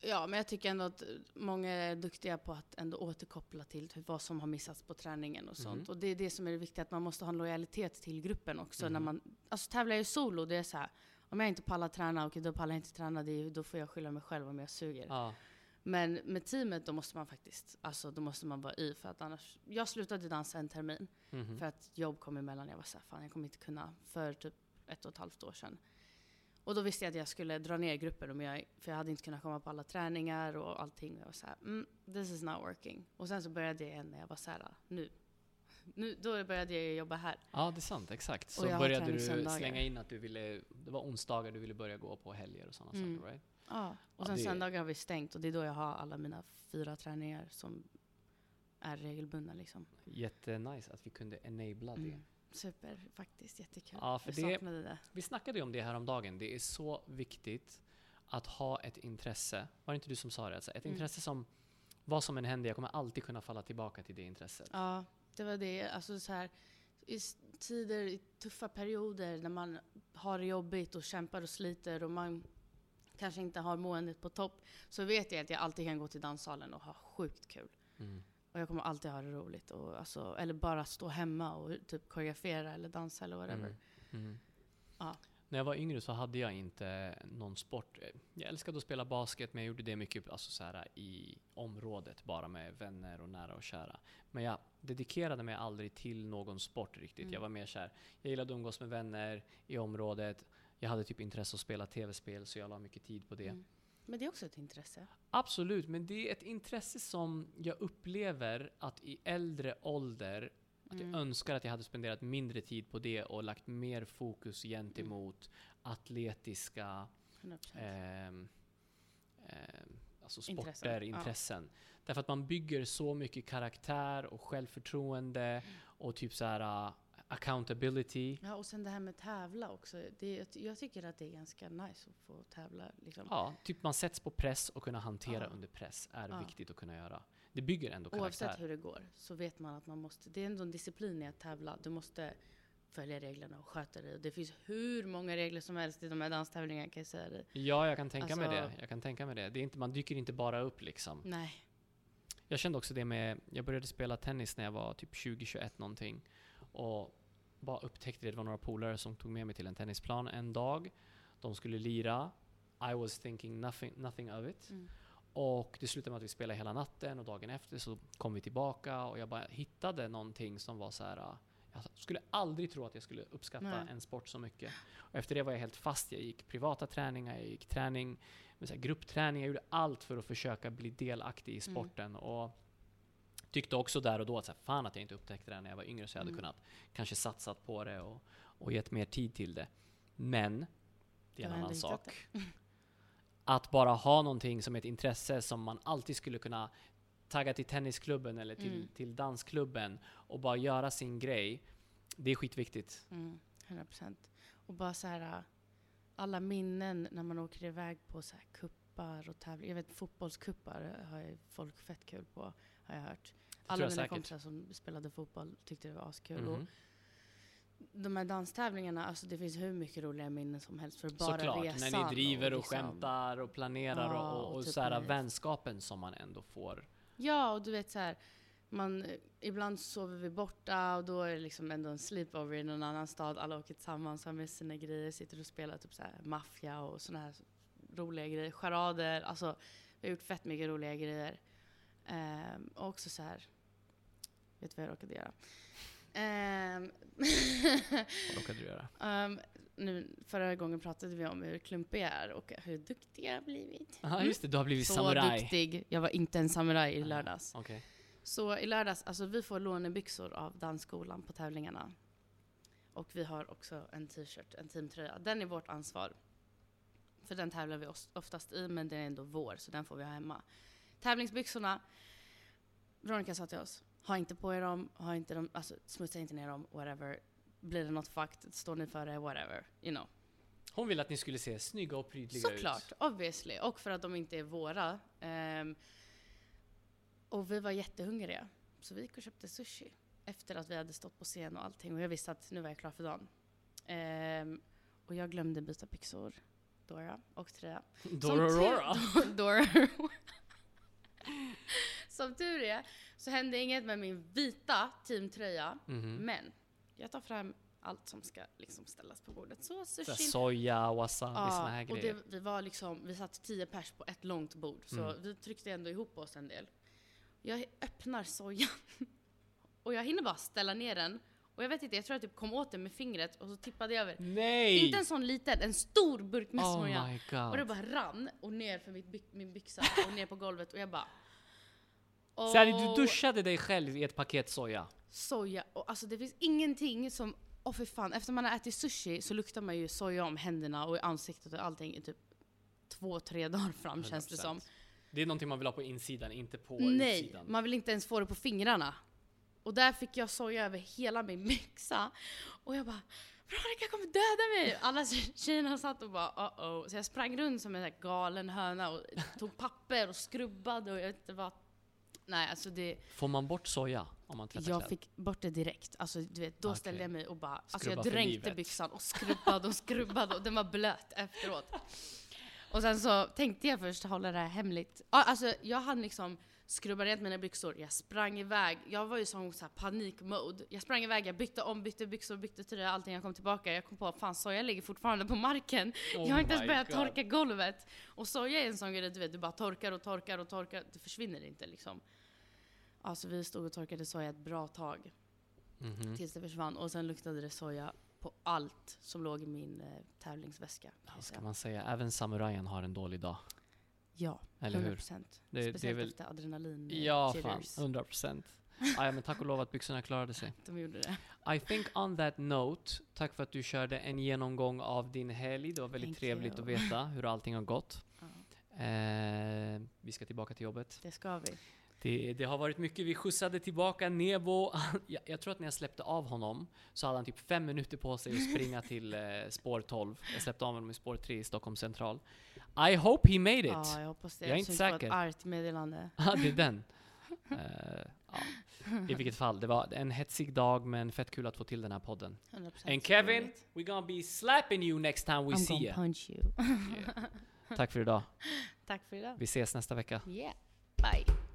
Ja, men jag tycker ändå att många är duktiga på att ändå återkoppla till typ vad som har missats på träningen och sånt. Mhm. Och det är det som är det viktiga, att man måste ha en lojalitet till gruppen också. När Mhm. man, alltså tävlar jag solo, det är så här, om jag inte pallar träna, okej då pallar jag inte träna, det då får jag skylla mig själv om jag suger. Ja. Men med teamet, då måste man faktiskt, alltså då måste man vara i, för att annars, jag slutade dansa en termin, Mhm. för att jobb kom emellan, jag var såhär, fan jag kommer inte kunna, för typ ett och ett halvt år sedan. Och då visste jag att jag skulle dra ner gruppen, om jag, för jag hade inte kunnat komma på alla träningar och allting. Jag var såhär, mm, this is not working. Och sen så började jag igen när jag var såhär, nu. nu. Då började jag jobba här. Ja, det är sant. Exakt. Så började du slänga in att du ville, det var onsdagar du ville börja gå på helger och sådana Mm. saker, right? Ja, och Ja, sen det- söndagar har vi stängt och det är då jag har alla mina fyra träningar som är regelbundna liksom. Jättenice att vi kunde enabla det. Mm. Super, faktiskt jättekul. Ja, för jag det- det. Vi snackade ju om det här om dagen. Det är så viktigt att ha ett intresse. Var det inte du som sa det? Alltså ett Mm. intresse som, vad som än händer, jag kommer alltid kunna falla tillbaka till det intresset. Ja, det var det. Alltså så här, i tider, i tuffa perioder när man har det jobbigt och kämpar och sliter och man kanske inte har måendet på topp, så vet jag att jag alltid kan gå till danssalen och ha sjukt kul. Mm. Och jag kommer alltid ha det roligt. Och alltså, eller bara stå hemma och typ koreografera eller dansa eller whatever. Mm. Mm. Ja. När jag var yngre så hade jag inte någon sport. Jag älskade att spela basket, men jag gjorde det mycket alltså så här, i området, bara med vänner och nära och kära. Men jag dedikerade mig aldrig till någon sport riktigt. Mm. Jag var mer så här, jag gillade att umgås med vänner i området. Jag hade typ intresse att spela tv-spel, så jag la mycket tid på det. Mm. Men det är också ett intresse. Absolut, men det är ett intresse som jag upplever att i äldre ålder, att jag Mm. önskar att jag hade spenderat mindre tid på det och lagt mer fokus gentemot atletiska 100%. ehm, ehm, alltså sporter, Intressen, ja. intressen. Därför att man bygger så mycket karaktär och självförtroende och typ så här uh, accountability. Ja, och sen det här med tävla också. Det, jag tycker att det är ganska nice att få tävla. Liksom. Ja, typ man sätts på press och kunna hantera Ja. under press är Ja. viktigt att kunna göra. Det bygger ändå Oavsett karaktär. hur det går så vet man att man måste, det är ändå en disciplin i att tävla. Du måste följa reglerna och sköta dig. Det finns hur många regler som helst i de här danstävlingarna kan jag säga dig. Ja, jag kan tänka mig Alltså- det. Jag kan tänka mig det. det är inte, man dyker inte bara upp liksom. Nej. Jag kände också det med, jag började spela tennis när jag var typ 20-21 någonting. Och bara upptäckte det, det var några polare som tog med mig till en tennisplan en dag. De skulle lira. I was thinking nothing, nothing of it. Mm. Och det slutade med att vi spelade hela natten och dagen efter så kom vi tillbaka och jag bara hittade någonting som var så här. uh, Jag skulle aldrig tro att jag skulle uppskatta Nej. en sport så mycket. Och efter det var jag helt fast. Jag gick privata träningar, jag gick träning, gruppträning. Jag gjorde allt för att försöka bli delaktig i Mm. sporten. Och tyckte också där och då att så här, fan att jag inte upptäckte det när jag var yngre så jag hade Mm. kunnat kanske satsat på det och, och gett mer tid till det. Men det är en annan sak. <laughs> Att bara ha någonting som ett intresse som man alltid skulle kunna tagga till tennisklubben eller till, Mm. till dansklubben och bara göra sin grej. Det är skitviktigt. Mm, 100%. Och bara så här, alla minnen när man åker iväg på så här kuppar och tävlingar. Jag vet fotbollskuppar har folk fett kul på, har jag hört. Alla jag mina säkert. kompisar som spelade fotboll tyckte det var askul. Och Mhm. de här danstävlingarna, alltså det finns hur mycket roliga minnen som helst för bara Såklart, resan. när ni driver och, liksom- skämtar och planerar Ja, och, och, och typ så här, vänskapen som man ändå får. Ja, och du vet så här, man, ibland sover vi borta och då är det liksom ändå en sleepover i någon annan stad. Alla åker tillsammans, har med sina grejer, sitter och spelar typ så maffia och såna här roliga grejer. Charader, alltså vi har gjort fett mycket roliga grejer. Ehm, och också så här, vet du vad jag råkade göra? Ehm, Vad råkade du göra? <laughs> ehm, nu, förra gången pratade vi om hur klumpig jag är och hur duktig jag har blivit. Ja just det, du har blivit Så samuraj. duktig. Jag var inte en samuraj i lördags. Okej. Så i lördags, alltså vi får lånebyxor av dansskolan på tävlingarna. Och vi har också en t-shirt, en teamtröja. Den är vårt ansvar. För den tävlar vi oftast i, men den är ändå vår, så den får vi ha hemma. Tävlingsbyxorna, Veronica sa till oss, ha inte på er dem, ha inte dem, alltså smutsa inte ner dem, whatever. Blir det något fucked, står ni för det, whatever. You know. Hon ville att ni skulle se snygga och prydliga Såklart, ut. obviously. Och för att de inte är våra. Ehm, och vi var jättehungriga. Så vi gick och köpte sushi. Efter att vi hade stått på scen och allting. Och jag visste att nu var jag klar för dagen. Ehm, och jag glömde byta byxor. Dora och. Dororora. Som tur- <laughs> Dora. Som tur är så hände inget med min vita teamtröja. Mhm. Men jag tar fram allt som ska liksom ställas på bordet. Så Så här sushin. Soja, wasabi, såna Ja, här och grejer. det, vi var liksom, vi satt tio pers på ett långt bord. Så Mm. vi tryckte ändå ihop oss en del. Jag öppnar sojan. <laughs> och jag hinner bara ställa ner den. Och jag vet inte, jag tror jag typ kom åt den med fingret och så tippade jag över. Nej! Inte en sån liten, en stor burk med oh soja. Och det bara rann och ner för mitt min byxa och ner på golvet och jag bara... Så här, du "Åh, duschade dig själv i ett paket soja? Soja. Och alltså det finns ingenting som... Åh för fan, efter man har ätit sushi så luktar man ju soja om händerna och i ansiktet och allting i typ två, tre dagar fram känns det som. 100%. Det är någonting man vill ha på insidan, inte på Nej, utsidan. man vill inte ens få det på fingrarna. Och där fick jag soja över hela min byxa. Och jag bara Veronica kommer döda mig! Alla tjejerna satt och bara uh oh. Så jag sprang runt som en galen höna och tog papper och skrubbade och jag vet inte vad. Nej alltså det, Får man bort soja om man tvättar jag kläder? fick bort det direkt. Alltså du vet, då Okej. ställde jag mig och bara, alltså jag dränkte byxan och skrubbade och skrubbade och den var blöt efteråt. Och sen så tänkte jag först hålla det här hemligt. Alltså jag hann liksom skrubba rent mina byxor, jag sprang iväg. Jag var ju sån så här panikmode. Jag sprang iväg, jag bytte om, bytte byxor, bytte tröja, allting. Jag kom tillbaka, jag kom på fan soja ligger fortfarande på marken. Oh jag har inte ens börjat God. torka golvet. Och soja är en sån grej, du vet, du bara torkar och torkar och torkar, det försvinner inte liksom. Alltså vi stod och torkade soja ett bra tag. Mhm. Tills det försvann. Och sen luktade det soja på allt som låg i min eh, tävlingsväska. Vad ska man säga? Även samurajen har en dålig dag. Ja, Eller 100 hur? procent. Det- det är Speciellt väl- efter adrenalin eh, Ja, fan. jitters. 100 procent. ja, men tack och lov att byxorna klarade sig. <laughs> De gjorde det. I think on that note, tack för att du körde en genomgång av din helg. Det var väldigt Thank trevligt you. att veta hur allting har gått. Ja, Eh, vi ska tillbaka till jobbet. det ska vi. Det, det har varit mycket. Vi skjutsade tillbaka Nebo. <laughs> Jag, jag tror att när jag släppte av honom så hade han typ fem minuter på sig att springa <laughs> till eh, spår 12. Jag släppte av honom i spår 3 i Stockholm central. I hope he made it! Ja, jag hoppas det. Jag är inte säker. ett argt meddelande. <laughs> Ja, det är den. Eh, ja. I vilket fall, det var en hetsig dag men fett kul att få till den här podden. 100% And Kevin, roligt. we're gonna be slapping you next time we I'm see gonna you. punch you. Yeah. Tack för idag. Tack för idag. Vi ses nästa vecka. Yeah. Bye.